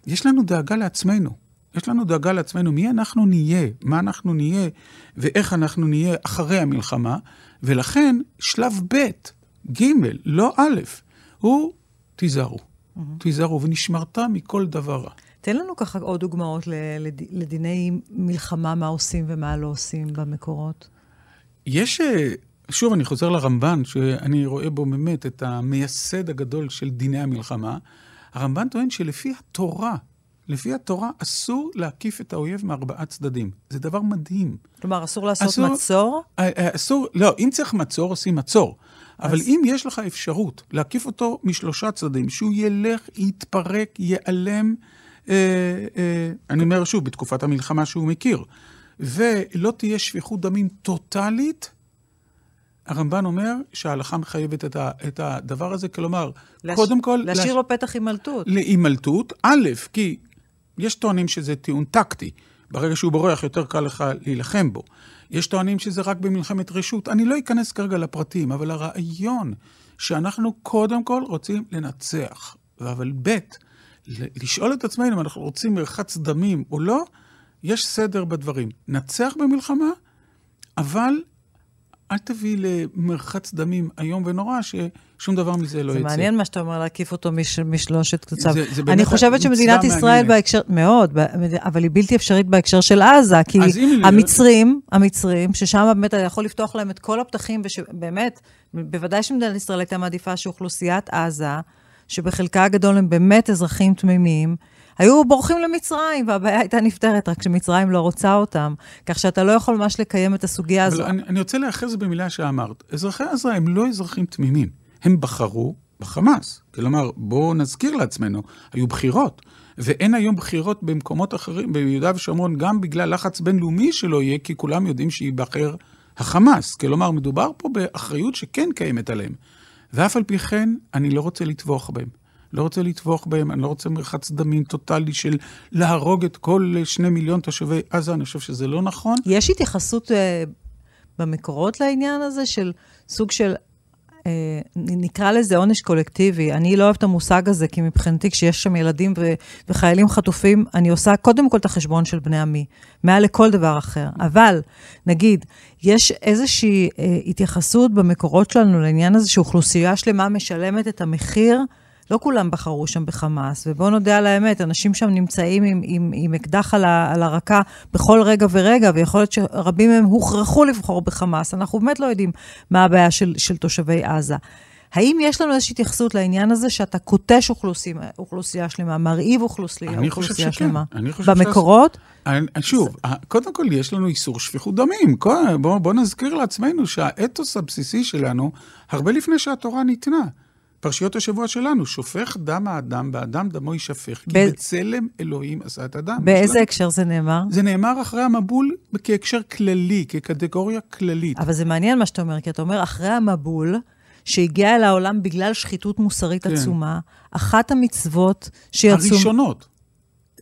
יש לנו דאגה לעצמנו. יש לנו דאגה לעצמנו מי אנחנו נהיה, מה אנחנו נהיה ואיך אנחנו נהיה אחרי המלחמה, ולכן שלב ב', ג', לא א', הוא תיזהרו. Mm-hmm. תיזהרו, ונשמרת מכל דבר רע. תן לנו ככה עוד דוגמאות לדיני מלחמה, מה עושים ומה לא עושים במקורות. יש, אה, שוב, אני חוזר לרמב"ן, שאני רואה בו באמת את המייסד הגדול של דיני המלחמה. הרמב"ן טוען שלפי התורה, לפי התורה אסור להקיף את האויב מארבעה צדדים. זה דבר מדהים. כלומר, אסור לעשות אסור, מצור? אה, אה, אסור, לא, אם צריך מצור, עושים מצור. אבל אם יש לך אפשרות להקיף אותו משלושה צדדים, שהוא ילך, יתפרק, ייעלם, אה, אה, אני אומר שוב, בתקופת המלחמה שהוא מכיר, ולא תהיה שפיכות דמים טוטאלית, הרמב"ן אומר שההלכה מחייבת את, ה, את הדבר הזה, כלומר, לש... קודם כל... להשאיר לש... לו פתח הימלטות. להימלטות, א', כי יש טוענים שזה טיעון טקטי. ברגע שהוא בורח, יותר קל לך להילחם בו. יש טוענים שזה רק במלחמת רשות. אני לא אכנס כרגע לפרטים, אבל הרעיון שאנחנו קודם כל רוצים לנצח, אבל ב', לשאול את עצמנו אם אנחנו רוצים מרחץ דמים או לא, יש סדר בדברים. נצח במלחמה, אבל אל תביא למרחץ דמים איום ונורא, ששום דבר מזה לא זה יצא. זה מעניין מה שאתה אומר, להקיף אותו מש, משלושת זה אני חושבת שמדינת ישראל. בהקשר, מאוד, אבל היא בלתי אפשרית בהקשר של עזה, כי המצרים, המצרים, ששם באמת אתה יכול לפתוח להם את כל הפתחים, ושבאמת, בוודאי שמדינת ישראל הייתה מעדיפה שאוכלוסיית עזה, שבחלקה הגדול הם באמת אזרחים תמימים, היו בורחים למצרים, והבעיה הייתה נפתרת, רק שמצרים לא רוצה אותם. כך שאתה לא יכול ממש לקיים את הסוגיה הזו. אבל אני, אני רוצה להיאחז במילה שאמרת. אזרחי עזה הם לא אזרחים תמימים. הם בחרו בחמאס. כלומר, בואו נזכיר לעצמנו, היו בחירות. ואין היום בחירות במקומות אחרים, ביהודה ושומרון, גם בגלל לחץ בינלאומי שלא יהיה, כי כולם יודעים שייבחר החמאס. כלומר, מדובר פה באחריות שכן קיימת עליהם. ואף על פי כן, אני לא רוצה לטבוח בהם. לא רוצה לטבוח בהם, אני לא רוצה מרחץ דמים טוטאלי של להרוג את כל שני מיליון תושבי עזה, אני חושב שזה לא נכון. יש התייחסות uh, במקורות לעניין הזה של סוג של, נקרא לזה עונש קולקטיבי. אני לא אוהבת את המושג הזה, כי מבחינתי כשיש שם ילדים ו- וחיילים חטופים, אני עושה קודם כל את החשבון של בני עמי, מעל לכל דבר אחר. אבל, נגיד, יש איזושהי uh, התייחסות במקורות שלנו לעניין הזה שאוכלוסייה שלמה משלמת את המחיר, לא כולם בחרו שם בחמאס, ובואו נודה על האמת, אנשים שם נמצאים עם, עם, עם אקדח על, ה, על הרקה בכל רגע ורגע, ויכול להיות שרבים מהם הוכרחו לבחור בחמאס. אנחנו באמת לא יודעים מה הבעיה של, של תושבי עזה. האם יש לנו איזושהי התייחסות לעניין הזה שאתה קוטש אוכלוסיה, אוכלוסייה שלמה, מרעיב אוכלוסייה, אוכלוסייה שלמה? אני חושב במקורות? אני, שוב, זה... קודם כל יש לנו איסור שפיכות דמים. בואו בוא נזכיר לעצמנו שהאתוס הבסיסי שלנו, הרבה לפני שהתורה ניתנה. פרשיות השבוע שלנו, שופך דם האדם, באדם דמו יישפך, כי ב... בצלם אלוהים עשה את אדם. באיזה שלנו. הקשר זה נאמר? זה נאמר אחרי המבול כהקשר כללי, כקטגוריה כללית. אבל זה מעניין מה שאתה אומר, כי אתה אומר, אחרי המבול, שהגיע אל העולם בגלל שחיתות מוסרית כן. עצומה, אחת המצוות שיצאו... הראשונות.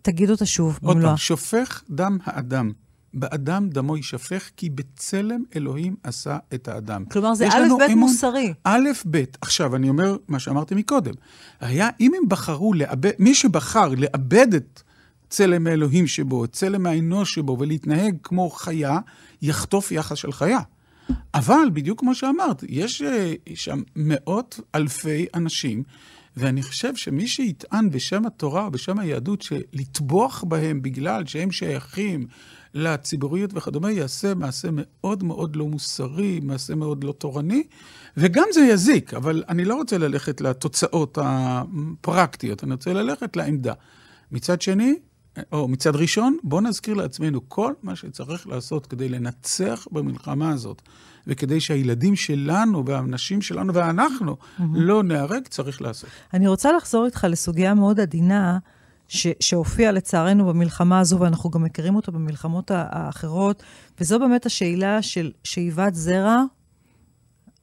תגיד אותה שוב, עוד פעם, שופך דם האדם. באדם דמו יישפך, כי בצלם אלוהים עשה את האדם. כלומר, זה א' ב' מוסרי. א' ב'. עכשיו, אני אומר מה שאמרתי מקודם. היה, אם הם בחרו לאבד, מי שבחר לאבד את צלם האלוהים שבו, את צלם האנוש שבו, ולהתנהג כמו חיה, יחטוף יחס של חיה. אבל, בדיוק כמו שאמרת, יש שם מאות אלפי אנשים, ואני חושב שמי שיטען בשם התורה או בשם היהדות שלטבוח בהם בגלל שהם שייכים לציבוריות וכדומה, יעשה מעשה מאוד מאוד לא מוסרי, מעשה מאוד לא תורני, וגם זה יזיק, אבל אני לא רוצה ללכת לתוצאות הפרקטיות, אני רוצה ללכת לעמדה. מצד שני, או מצד ראשון, בואו נזכיר לעצמנו כל מה שצריך לעשות כדי לנצח במלחמה הזאת, וכדי שהילדים שלנו והאנשים שלנו ואנחנו mm-hmm. לא נהרג, צריך לעשות. אני רוצה לחזור איתך לסוגיה מאוד עדינה, ש- שהופיע לצערנו במלחמה הזו, ואנחנו גם מכירים אותו במלחמות האחרות, וזו באמת השאלה של שאיבת זרע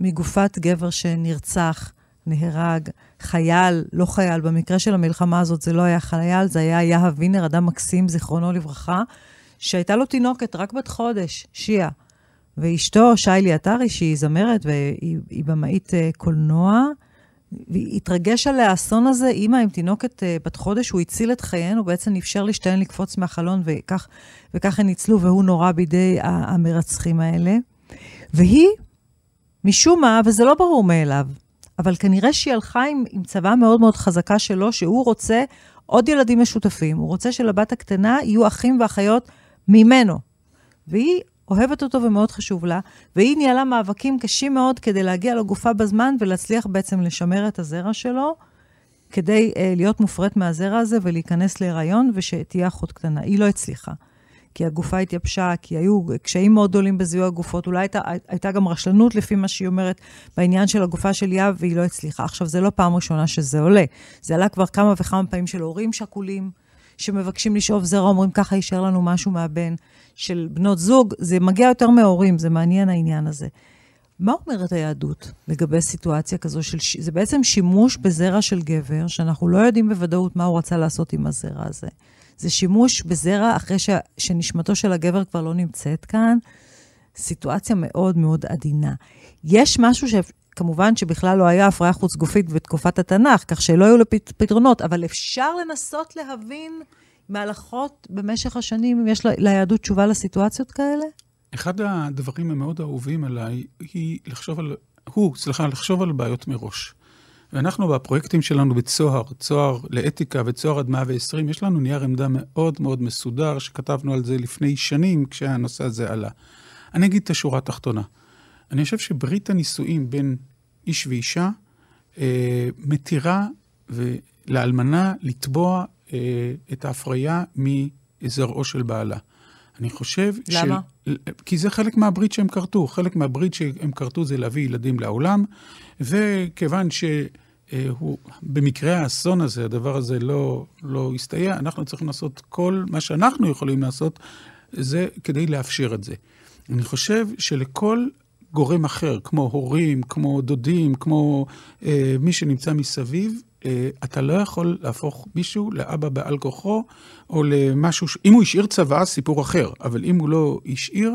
מגופת גבר שנרצח, נהרג, חייל, לא חייל, במקרה של המלחמה הזאת זה לא היה חייל, זה היה יהב וינר, אדם מקסים, זיכרונו לברכה, שהייתה לו תינוקת רק בת חודש, שיה. ואשתו, שיילי עטרי, שהיא זמרת והיא במאית קולנוע, והתרגש על האסון הזה, אימא עם תינוקת uh, בת חודש, הוא הציל את חייהן, הוא בעצם אפשר לשתיהן לקפוץ מהחלון, וכך, וכך הן ניצלו, והוא נורא בידי המרצחים האלה. והיא, משום מה, וזה לא ברור מאליו, אבל כנראה שהיא הלכה עם, עם צבא מאוד מאוד חזקה שלו, שהוא רוצה עוד ילדים משותפים. הוא רוצה שלבת הקטנה יהיו אחים ואחיות ממנו. והיא אוהבת אותו ומאוד חשוב לה, והיא ניהלה מאבקים קשים מאוד כדי להגיע לגופה בזמן ולהצליח בעצם לשמר את הזרע שלו, כדי uh, להיות מופרט מהזרע הזה ולהיכנס להיריון ושתהיה אחות קטנה. היא לא הצליחה. כי הגופה התייבשה, כי היו קשיים מאוד גדולים בזיהוי הגופות, אולי הייתה, הייתה גם רשלנות לפי מה שהיא אומרת בעניין של הגופה של יהב, והיא לא הצליחה. עכשיו, זה לא פעם ראשונה שזה עולה. זה עלה כבר כמה וכמה פעמים של הורים שכולים, שמבקשים לשאוב זרע, אומרים ככה יישאר לנו משהו מהבן. של בנות זוג, זה מגיע יותר מהורים, זה מעניין העניין הזה. מה אומרת היהדות לגבי סיטואציה כזו של... זה בעצם שימוש בזרע של גבר, שאנחנו לא יודעים בוודאות מה הוא רצה לעשות עם הזרע הזה. זה שימוש בזרע אחרי ש, שנשמתו של הגבר כבר לא נמצאת כאן. סיטואציה מאוד מאוד עדינה. יש משהו ש... כמובן שבכלל לא היה הפריה חוץ גופית בתקופת התנ"ך, כך שלא היו לו פתרונות, אבל אפשר לנסות להבין מהלכות במשך השנים, אם יש ליהדות תשובה לסיטואציות כאלה? אחד הדברים המאוד אהובים עליי היא לחשוב על, הוא, סליחה, לחשוב על בעיות מראש. ואנחנו בפרויקטים שלנו בצוהר, צוהר לאתיקה וצוהר עד 120, יש לנו נייר עמדה מאוד מאוד מסודר, שכתבנו על זה לפני שנים כשהנושא הזה עלה. אני אגיד את השורה התחתונה. אני חושב שברית הנישואים בין איש ואישה אה, מתירה לאלמנה לתבוע אה, את ההפריה מזרעו של בעלה. אני חושב... למה? של... כי זה חלק מהברית שהם כרתו. חלק מהברית שהם כרתו זה להביא ילדים לעולם, וכיוון שהוא, במקרה האסון הזה, הדבר הזה לא, לא הסתייע, אנחנו צריכים לעשות כל מה שאנחנו יכולים לעשות, זה כדי לאפשר את זה. אני חושב שלכל גורם אחר, כמו הורים, כמו דודים, כמו אה, מי שנמצא מסביב, אה, אתה לא יכול להפוך מישהו לאבא בעל כוחו, או למשהו, ש... אם הוא השאיר צבא, סיפור אחר, אבל אם הוא לא השאיר,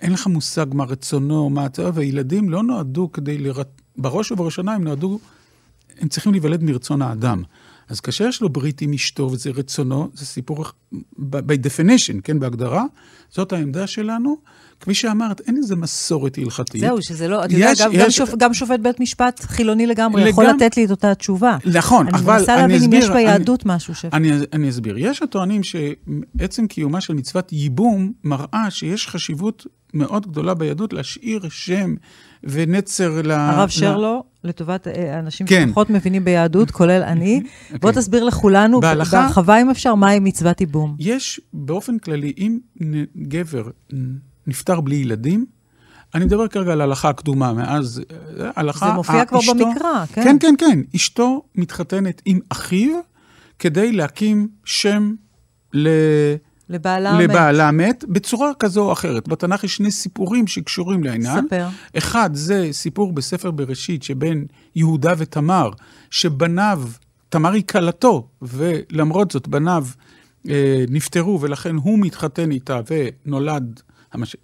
אין לך מושג מה רצונו, מה הצבא, והילדים לא נועדו כדי לראות, בראש ובראשונה הם נועדו, הם צריכים להיוולד מרצון האדם. אז כאשר יש לו ברית עם אשתו וזה רצונו, זה סיפור, by definition, כן, בהגדרה, זאת העמדה שלנו. כפי שאמרת, אין איזה מסורת הלכתית. זהו, שזה לא, אתה יודע, גם, יש... גם, שופ, גם שופט בית משפט חילוני לגמרי לגמ... יכול לתת לי את אותה תשובה. נכון, אני אבל אני אסביר... אני מנסה להבין אם יש ביהדות אני, משהו ש... אני, אני אסביר. יש הטוענים שעצם קיומה של מצוות ייבום מראה שיש חשיבות מאוד גדולה ביהדות להשאיר שם ונצר ל... הרב שרלו, לטובת אה, אנשים כן. שפחות מבינים ביהדות, כולל אני. Okay. אוקיי. בוא תסביר לכולנו, בהלכה, בהרחבה אם אפשר, מהי מצוות ייבום. יש באופן כללי, אם גבר נפטר בלי ילדים, אני מדבר כרגע על ההלכה הקדומה, מאז אה, הלכה... זה מופיע כבר אשתו, במקרא, כן. כן, כן, כן. אשתו מתחתנת עם אחיו כדי להקים שם ל... לבעלה, לבעלה מת. מת, בצורה כזו או אחרת. בתנ"ך יש שני סיפורים שקשורים לעניין. ספר. אחד, זה סיפור בספר בראשית שבין יהודה ותמר, שבניו, תמר היא כלתו, ולמרות זאת בניו אה, נפטרו, ולכן הוא מתחתן איתה ונולד המש...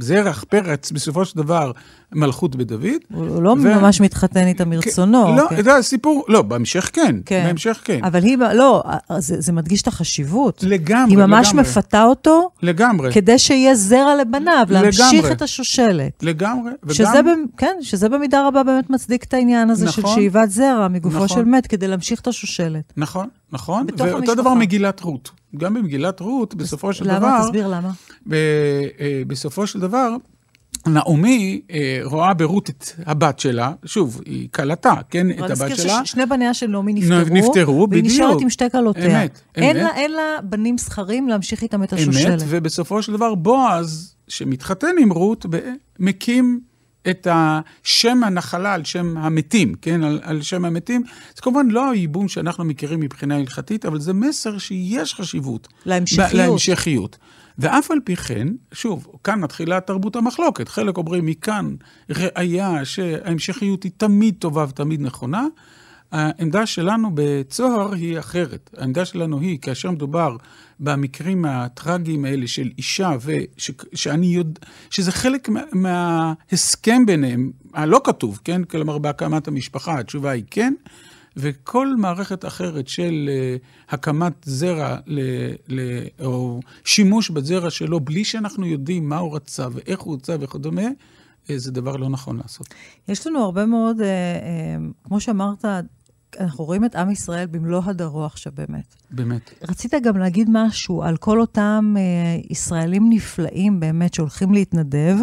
זרח, פרץ, בסופו של דבר, מלכות בדוד. הוא לא ו... ממש מתחתן איתה מרצונו. כן, לא, כן. זה הסיפור, לא, בהמשך כן, כן. בהמשך כן. אבל היא, לא, זה, זה מדגיש את החשיבות. לגמרי, היא ממש לגמרי. מפתה אותו. לגמרי. כדי שיהיה זרע לבניו, להמשיך לגמרי. את השושלת. לגמרי, וגם... שזה, כן, שזה במידה רבה באמת מצדיק את העניין הזה נכון, של שאיבת זרע מגופו נכון. של מת, כדי להמשיך את השושלת. נכון, נכון. ואותו. דבר מגילת רות. גם במגילת רות, בסופו של למה? דבר... למה? תסביר למה. ב, אה, בסופו של דבר, נעמי אה, רואה ברות את הבת שלה, שוב, היא כלתה, כן, את הבת שלה. ששני בניה של נעמי נפטרו, נפטרו, והיא בדיוק. נשארת עם שתי כלותיה. אמת, אין אמת. לה, אין לה בנים זכרים להמשיך איתם את השושלת. אמת, ובסופו של דבר בועז, שמתחתן עם רות, מקים את השם הנחלה על שם המתים, כן, על, על שם המתים. זה כמובן לא הייבום שאנחנו מכירים מבחינה הלכתית, אבל זה מסר שיש חשיבות. להמשכיות. להמשכיות. ואף על פי כן, שוב, כאן מתחילה תרבות המחלוקת. חלק אומרים מכאן ראיה שההמשכיות היא תמיד טובה ותמיד נכונה. העמדה שלנו בצוהר היא אחרת. העמדה שלנו היא, כאשר מדובר במקרים הטרגיים האלה של אישה, ושאני יודע, שזה חלק מה, מההסכם ביניהם, הלא כתוב, כן? כלומר, בהקמת המשפחה, התשובה היא כן. וכל מערכת אחרת של uh, הקמת זרע ל, ל, או שימוש בזרע שלו, בלי שאנחנו יודעים מה הוא רצה ואיך הוא רצה וכדומה, uh, זה דבר לא נכון לעשות. יש לנו הרבה מאוד, כמו שאמרת, אנחנו רואים את עם ישראל במלוא הדרו עכשיו באמת. באמת. רצית גם להגיד משהו על כל אותם uh, ישראלים נפלאים באמת שהולכים להתנדב,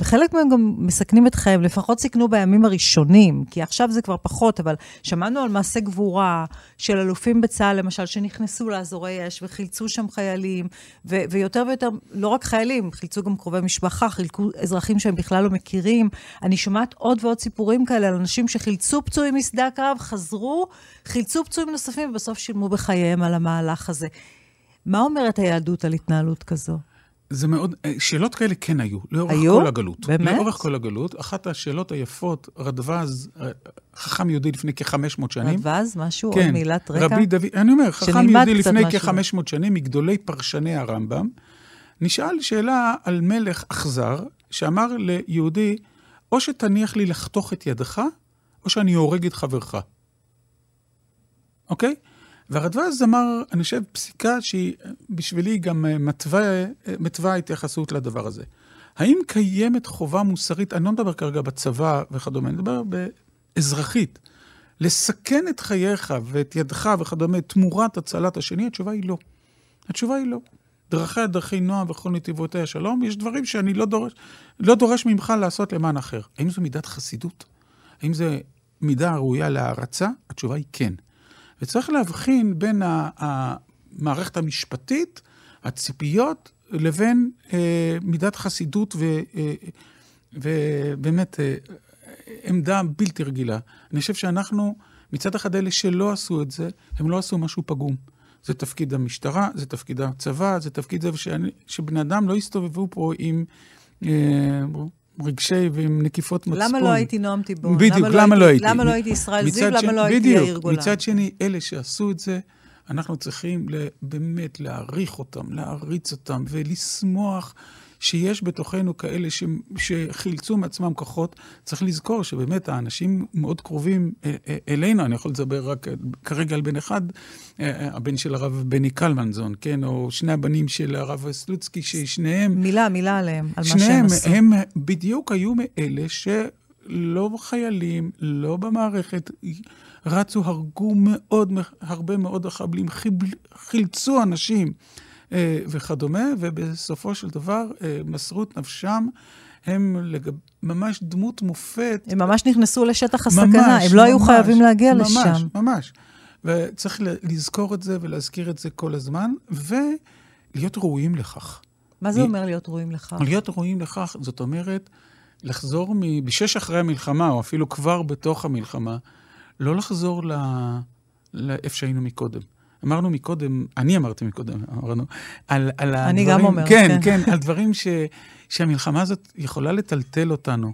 וחלק מהם גם מסכנים את חייהם, לפחות סיכנו בימים הראשונים, כי עכשיו זה כבר פחות, אבל שמענו על מעשי גבורה של אלופים בצה"ל, למשל, שנכנסו לאזורי אש וחילצו שם חיילים, ו- ויותר ויותר, לא רק חיילים, חילצו גם קרובי משפחה, חילקו אזרחים שהם בכלל לא מכירים. אני שומעת עוד ועוד סיפורים כאלה על אנשים שחילצו פצועים משדה הקרב, חזרו, חילצו פצועים נוספים, ובסוף שילמו בחייהם על המהלך הזה. מה אומרת היהדות על התנהלות כזו? זה מאוד, אה, שאלות כאלה כן היו, לאורך היו? כל הגלות. באמת? לאורך כל הגלות. אחת השאלות היפות, רדווז, אה, חכם יהודי לפני כ-500 שנים. רדווז, משהו, כן, עוד מילת רקע? רבי דוד, אני אומר, חכם יהודי לפני משהו. כ-500 שנים, מגדולי פרשני הרמב"ם, נשאל שאלה על מלך אכזר, שאמר ליהודי, או שתניח לי לחתוך את ידך, או שאני הורג את חברך. אוקיי? והרדווז אמר, אני חושב, פסיקה שהיא בשבילי גם אה, מתווה, אה, מתווה התייחסות לדבר הזה. האם קיימת חובה מוסרית, אני לא מדבר כרגע בצבא וכדומה, אני מדבר באזרחית, לסכן את חייך ואת ידך וכדומה תמורת הצלת השני? התשובה היא לא. התשובה היא לא. דרכי נועם וכל נתיבותיה שלום, יש דברים שאני לא דורש, לא דורש ממך לעשות למען אחר. האם זו מידת חסידות? האם זו מידה ראויה להערצה? התשובה היא כן. וצריך להבחין בין המערכת המשפטית, הציפיות, לבין אה, מידת חסידות ו, אה, ובאמת אה, עמדה בלתי רגילה. אני חושב שאנחנו, מצד אחד אלה שלא עשו את זה, הם לא עשו משהו פגום. זה תפקיד המשטרה, זה תפקיד הצבא, זה תפקיד זה שבני אדם לא יסתובבו פה עם אה, רגשי ועם נקיפות מצפון. למה לא הייתי נועם תיבון? בדיוק, למה לא הייתי? למה לא הייתי ישראל זיו? למה לא הייתי בדיוק, יאיר גולן? מצד שני, אלה שעשו את זה, אנחנו צריכים באמת להעריך אותם, להעריץ אותם ולשמוח שיש בתוכנו כאלה ש- שחילצו מעצמם כוחות. צריך לזכור שבאמת האנשים מאוד קרובים אה, אה, אלינו, אני יכול לדבר רק אה, כרגע על בן אחד, הבן של הרב בני קלמנזון, כן, או שני הבנים של הרב סלוצקי, ששניהם... מילה, מילה עליהם, על מה שהם שניהם, עשו. הם בדיוק היו מאלה שלא חיילים, לא במערכת, רצו, הרגו מאוד, הרבה מאוד מחבלים, חיבל- חילצו אנשים וכדומה, ובסופו של דבר אה, מסרו את נפשם. הם לגב... ממש דמות מופת. הם ממש נכנסו לשטח הסכנה, ממש, הם לא היו ממש, חייבים להגיע ממש, לשם. ממש, ממש. וצריך לזכור את זה ולהזכיר את זה כל הזמן, ולהיות ראויים לכך. מה זה אומר להיות ראויים לכך? להיות ראויים לכך, זאת אומרת, לחזור מ... בשש אחרי המלחמה, או אפילו כבר בתוך המלחמה, לא לחזור ל... לאיפה שהיינו מקודם. אמרנו מקודם, אני אמרתי מקודם, אמרנו, על, על אני הדברים... גם אומרת, כן, כן. כן, על דברים ש, שהמלחמה הזאת יכולה לטלטל אותנו,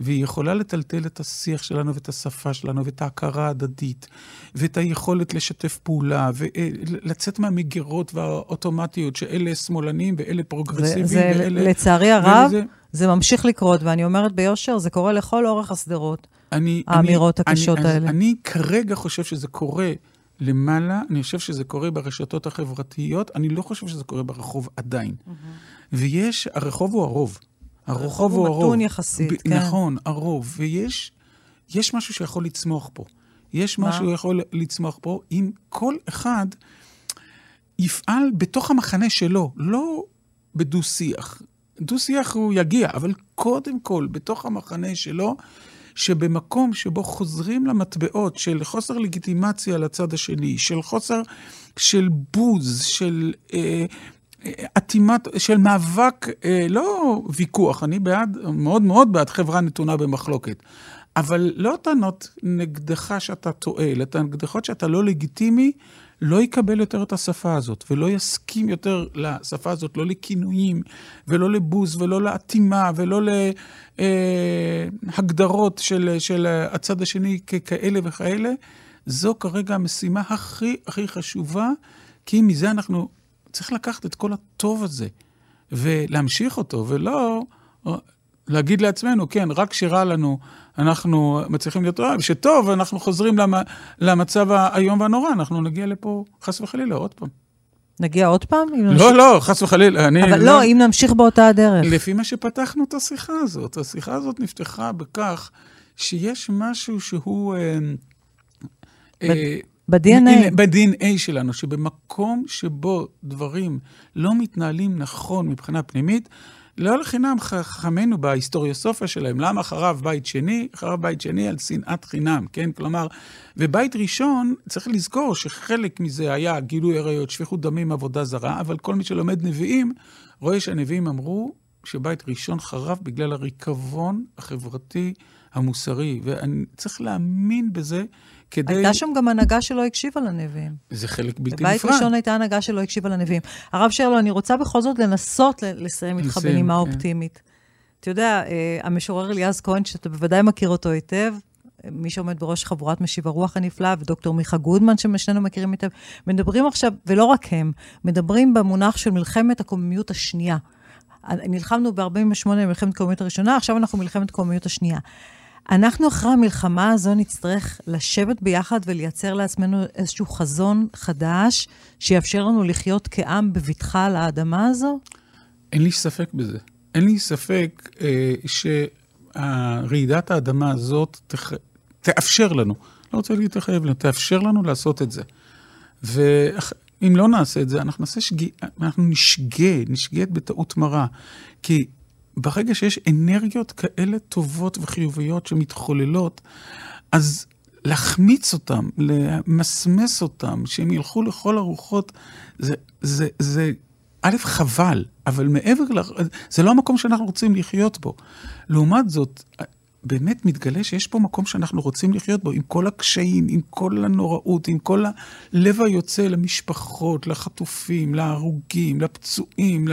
והיא יכולה לטלטל את השיח שלנו ואת השפה שלנו ואת ההכרה ההדדית, ואת היכולת לשתף פעולה, ולצאת מהמגירות והאוטומטיות שאלה שמאלנים ואלה זה, פרוגרסיביים זה ואלה... לצערי הרב, ולזה- זה ממשיך לקרות, ואני אומרת ביושר, זה קורה לכל אורך השדרות. אני, האמירות אני, הקשות אני, האלה. אני, אני כרגע חושב שזה קורה למעלה, אני חושב שזה קורה ברשתות החברתיות, אני לא חושב שזה קורה ברחוב עדיין. ויש, הרחוב הוא הרוב. הרחוב הוא הרוב. מתון יחסית, ב- כן. נכון, הרוב. ויש יש משהו שיכול לצמוח פה. יש מה? משהו שיכול לצמוח פה, אם כל אחד יפעל בתוך המחנה שלו, לא בדו-שיח. דו-שיח הוא יגיע, אבל קודם כל, בתוך המחנה שלו, שבמקום שבו חוזרים למטבעות של חוסר לגיטימציה לצד השני, של חוסר, של בוז, של אה, אה, אטימת, של מאבק, אה, לא ויכוח, אני בעד, מאוד מאוד בעד חברה נתונה במחלוקת. אבל לא טענות נגדך שאתה טועה, אלא נגדך שאתה לא לגיטימי, לא יקבל יותר את השפה הזאת, ולא יסכים יותר לשפה הזאת, לא לכינויים, ולא לבוז, ולא לאטימה, ולא להגדרות של, של הצד השני ככאלה וכאלה. זו כרגע המשימה הכי הכי חשובה, כי מזה אנחנו, צריך לקחת את כל הטוב הזה, ולהמשיך אותו, ולא להגיד לעצמנו, כן, רק כשרע לנו אנחנו מצליחים להיות רע, כשטוב אנחנו חוזרים למ, למצב האיום והנורא, אנחנו נגיע לפה חס וחלילה עוד פעם. נגיע עוד פעם? לא, נמשיך- לא, חס וחלילה, אני... אבל לא, אם נמשיך באותה הדרך. לפי מה שפתחנו את השיחה הזאת, השיחה הזאת נפתחה בכך שיש משהו שהוא... אה, אה, ב-DNA. ב-DNA שלנו, שבמקום שבו דברים לא מתנהלים נכון מבחינה פנימית, לא לחינם חכמינו בהיסטוריוסופיה שלהם, למה חרב בית שני? חרב בית שני על שנאת חינם, כן? כלומר, ובית ראשון, צריך לזכור שחלק מזה היה גילוי עריות, שפיכות דמים, עבודה זרה, אבל כל מי שלומד נביאים, רואה שהנביאים אמרו שבית ראשון חרב בגלל הריקבון החברתי המוסרי, ואני צריך להאמין בזה כדי... הייתה שם גם הנהגה שלא הקשיבה לנביאים. זה חלק בלתי בבית נפרד. ראשון הייתה הנהגה שלא הקשיבה לנביאים. הרב שרלו, אני רוצה בכל זאת לנסות לסיים איתך בנימה כן. אופטימית. אתה יודע, אה, המשורר אליעז כהן, שאתה בוודאי מכיר אותו היטב, מי שעומד בראש חבורת משיב הרוח הנפלאה, ודוקטור מיכה גודמן, ששנינו מכירים היטב, מדברים עכשיו, ולא רק הם, מדברים במונח של מלחמת הקוממיות השנייה. נלחמנו ב-48' במלחמת הקוממיות הראשונה, עכשיו אנחנו במלחמת הקוממיות השנייה. אנחנו אחרי המלחמה הזו נצטרך לשבת ביחד ולייצר לעצמנו איזשהו חזון חדש, שיאפשר לנו לחיות כעם בבטחה על האדמה הזו? אין לי ספק בזה. אין לי ספק אה, שרעידת האדמה הזאת תח... תאפשר לנו, לא רוצה להגיד תחייב לנו, תאפשר לנו לעשות את זה. ואם לא נעשה את זה, אנחנו נעשה שגיאה, אנחנו נשגה, נשגה בטעות מרה. כי ברגע שיש אנרגיות כאלה טובות וחיוביות שמתחוללות, אז להחמיץ אותם, למסמס אותם, שהם ילכו לכל הרוחות, זה, זה, זה א', חבל, אבל מעבר ל... זה לא המקום שאנחנו רוצים לחיות בו. לעומת זאת, באמת מתגלה שיש פה מקום שאנחנו רוצים לחיות בו, עם כל הקשיים, עם כל הנוראות, עם כל הלב היוצא למשפחות, לחטופים, להרוגים, לפצועים,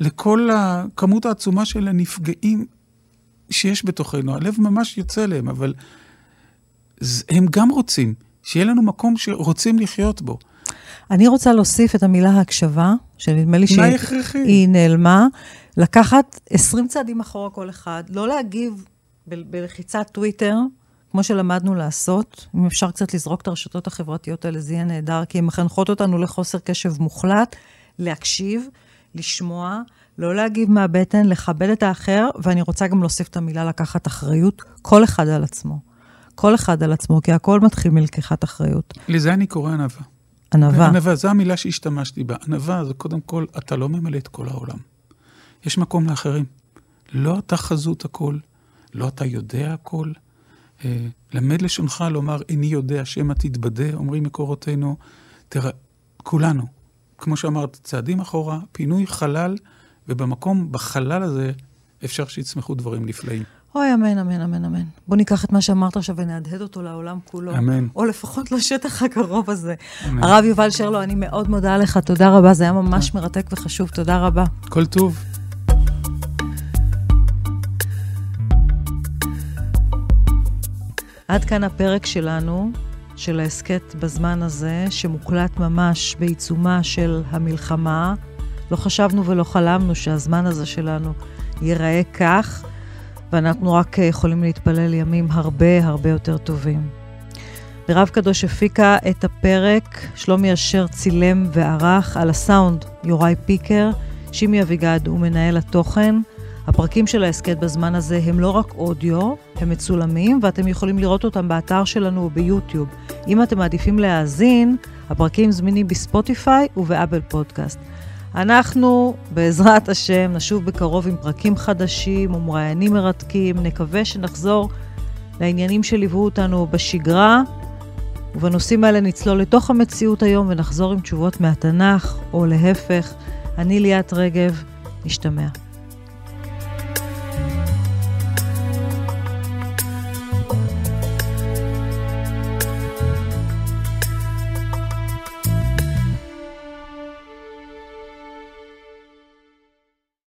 לכל הכמות העצומה של הנפגעים שיש בתוכנו. הלב ממש יוצא להם, אבל הם גם רוצים, שיהיה לנו מקום שרוצים לחיות בו. אני רוצה להוסיף את המילה הקשבה, שנדמה לי שהיא נעלמה, לקחת 20 צעדים אחורה כל אחד, לא להגיב בלחיצת טוויטר, כמו שלמדנו לעשות. אם אפשר קצת לזרוק את הרשתות החברתיות האלה, זה יהיה נהדר, כי הן מחנכות אותנו לחוסר קשב מוחלט, להקשיב, לשמוע, לא להגיב מהבטן, לכבד את האחר, ואני רוצה גם להוסיף את המילה לקחת אחריות, כל אחד על עצמו. כל אחד על עצמו, כי הכל מתחיל מלקיחת אחריות. לזה אני קורא ענווה. ענווה. ענווה, זו המילה שהשתמשתי בה. ענווה זה קודם כל, אתה לא ממלא את כל העולם. יש מקום לאחרים. לא אתה חזות הכל, לא אתה יודע הכל. אה, למד לשונך לומר, איני יודע, שמא תתבדה, אומרים מקורותינו. תראה, כולנו, כמו שאמרת, צעדים אחורה, פינוי חלל, ובמקום, בחלל הזה, אפשר שיצמחו דברים נפלאים. אוי, אמן, אמן, אמן, אמן. בוא ניקח את מה שאמרת עכשיו ונהדהד אותו לעולם כולו. אמן. או לפחות לשטח הקרוב הזה. אמן. הרב יובל שרלו, אני מאוד מודה לך, תודה רבה, זה היה ממש מרתק וחשוב, תודה רבה. כל טוב. עד כאן הפרק שלנו, של ההסכת בזמן הזה, שמוקלט ממש בעיצומה של המלחמה. לא חשבנו ולא חלמנו שהזמן הזה שלנו ייראה כך. ואנחנו רק יכולים להתפלל ימים הרבה הרבה יותר טובים. מירב קדוש הפיקה את הפרק, שלומי אשר צילם וערך על הסאונד יוראי פיקר, שימי אביגד הוא מנהל התוכן. הפרקים של ההסכת בזמן הזה הם לא רק אודיו, הם מצולמים ואתם יכולים לראות אותם באתר שלנו וביוטיוב. אם אתם מעדיפים להאזין, הפרקים זמינים בספוטיפיי ובאפל פודקאסט. אנחנו, בעזרת השם, נשוב בקרוב עם פרקים חדשים ומראיינים מרתקים. נקווה שנחזור לעניינים שליוו אותנו בשגרה, ובנושאים האלה נצלול לתוך המציאות היום ונחזור עם תשובות מהתנ"ך, או להפך. אני ליאת רגב, נשתמע.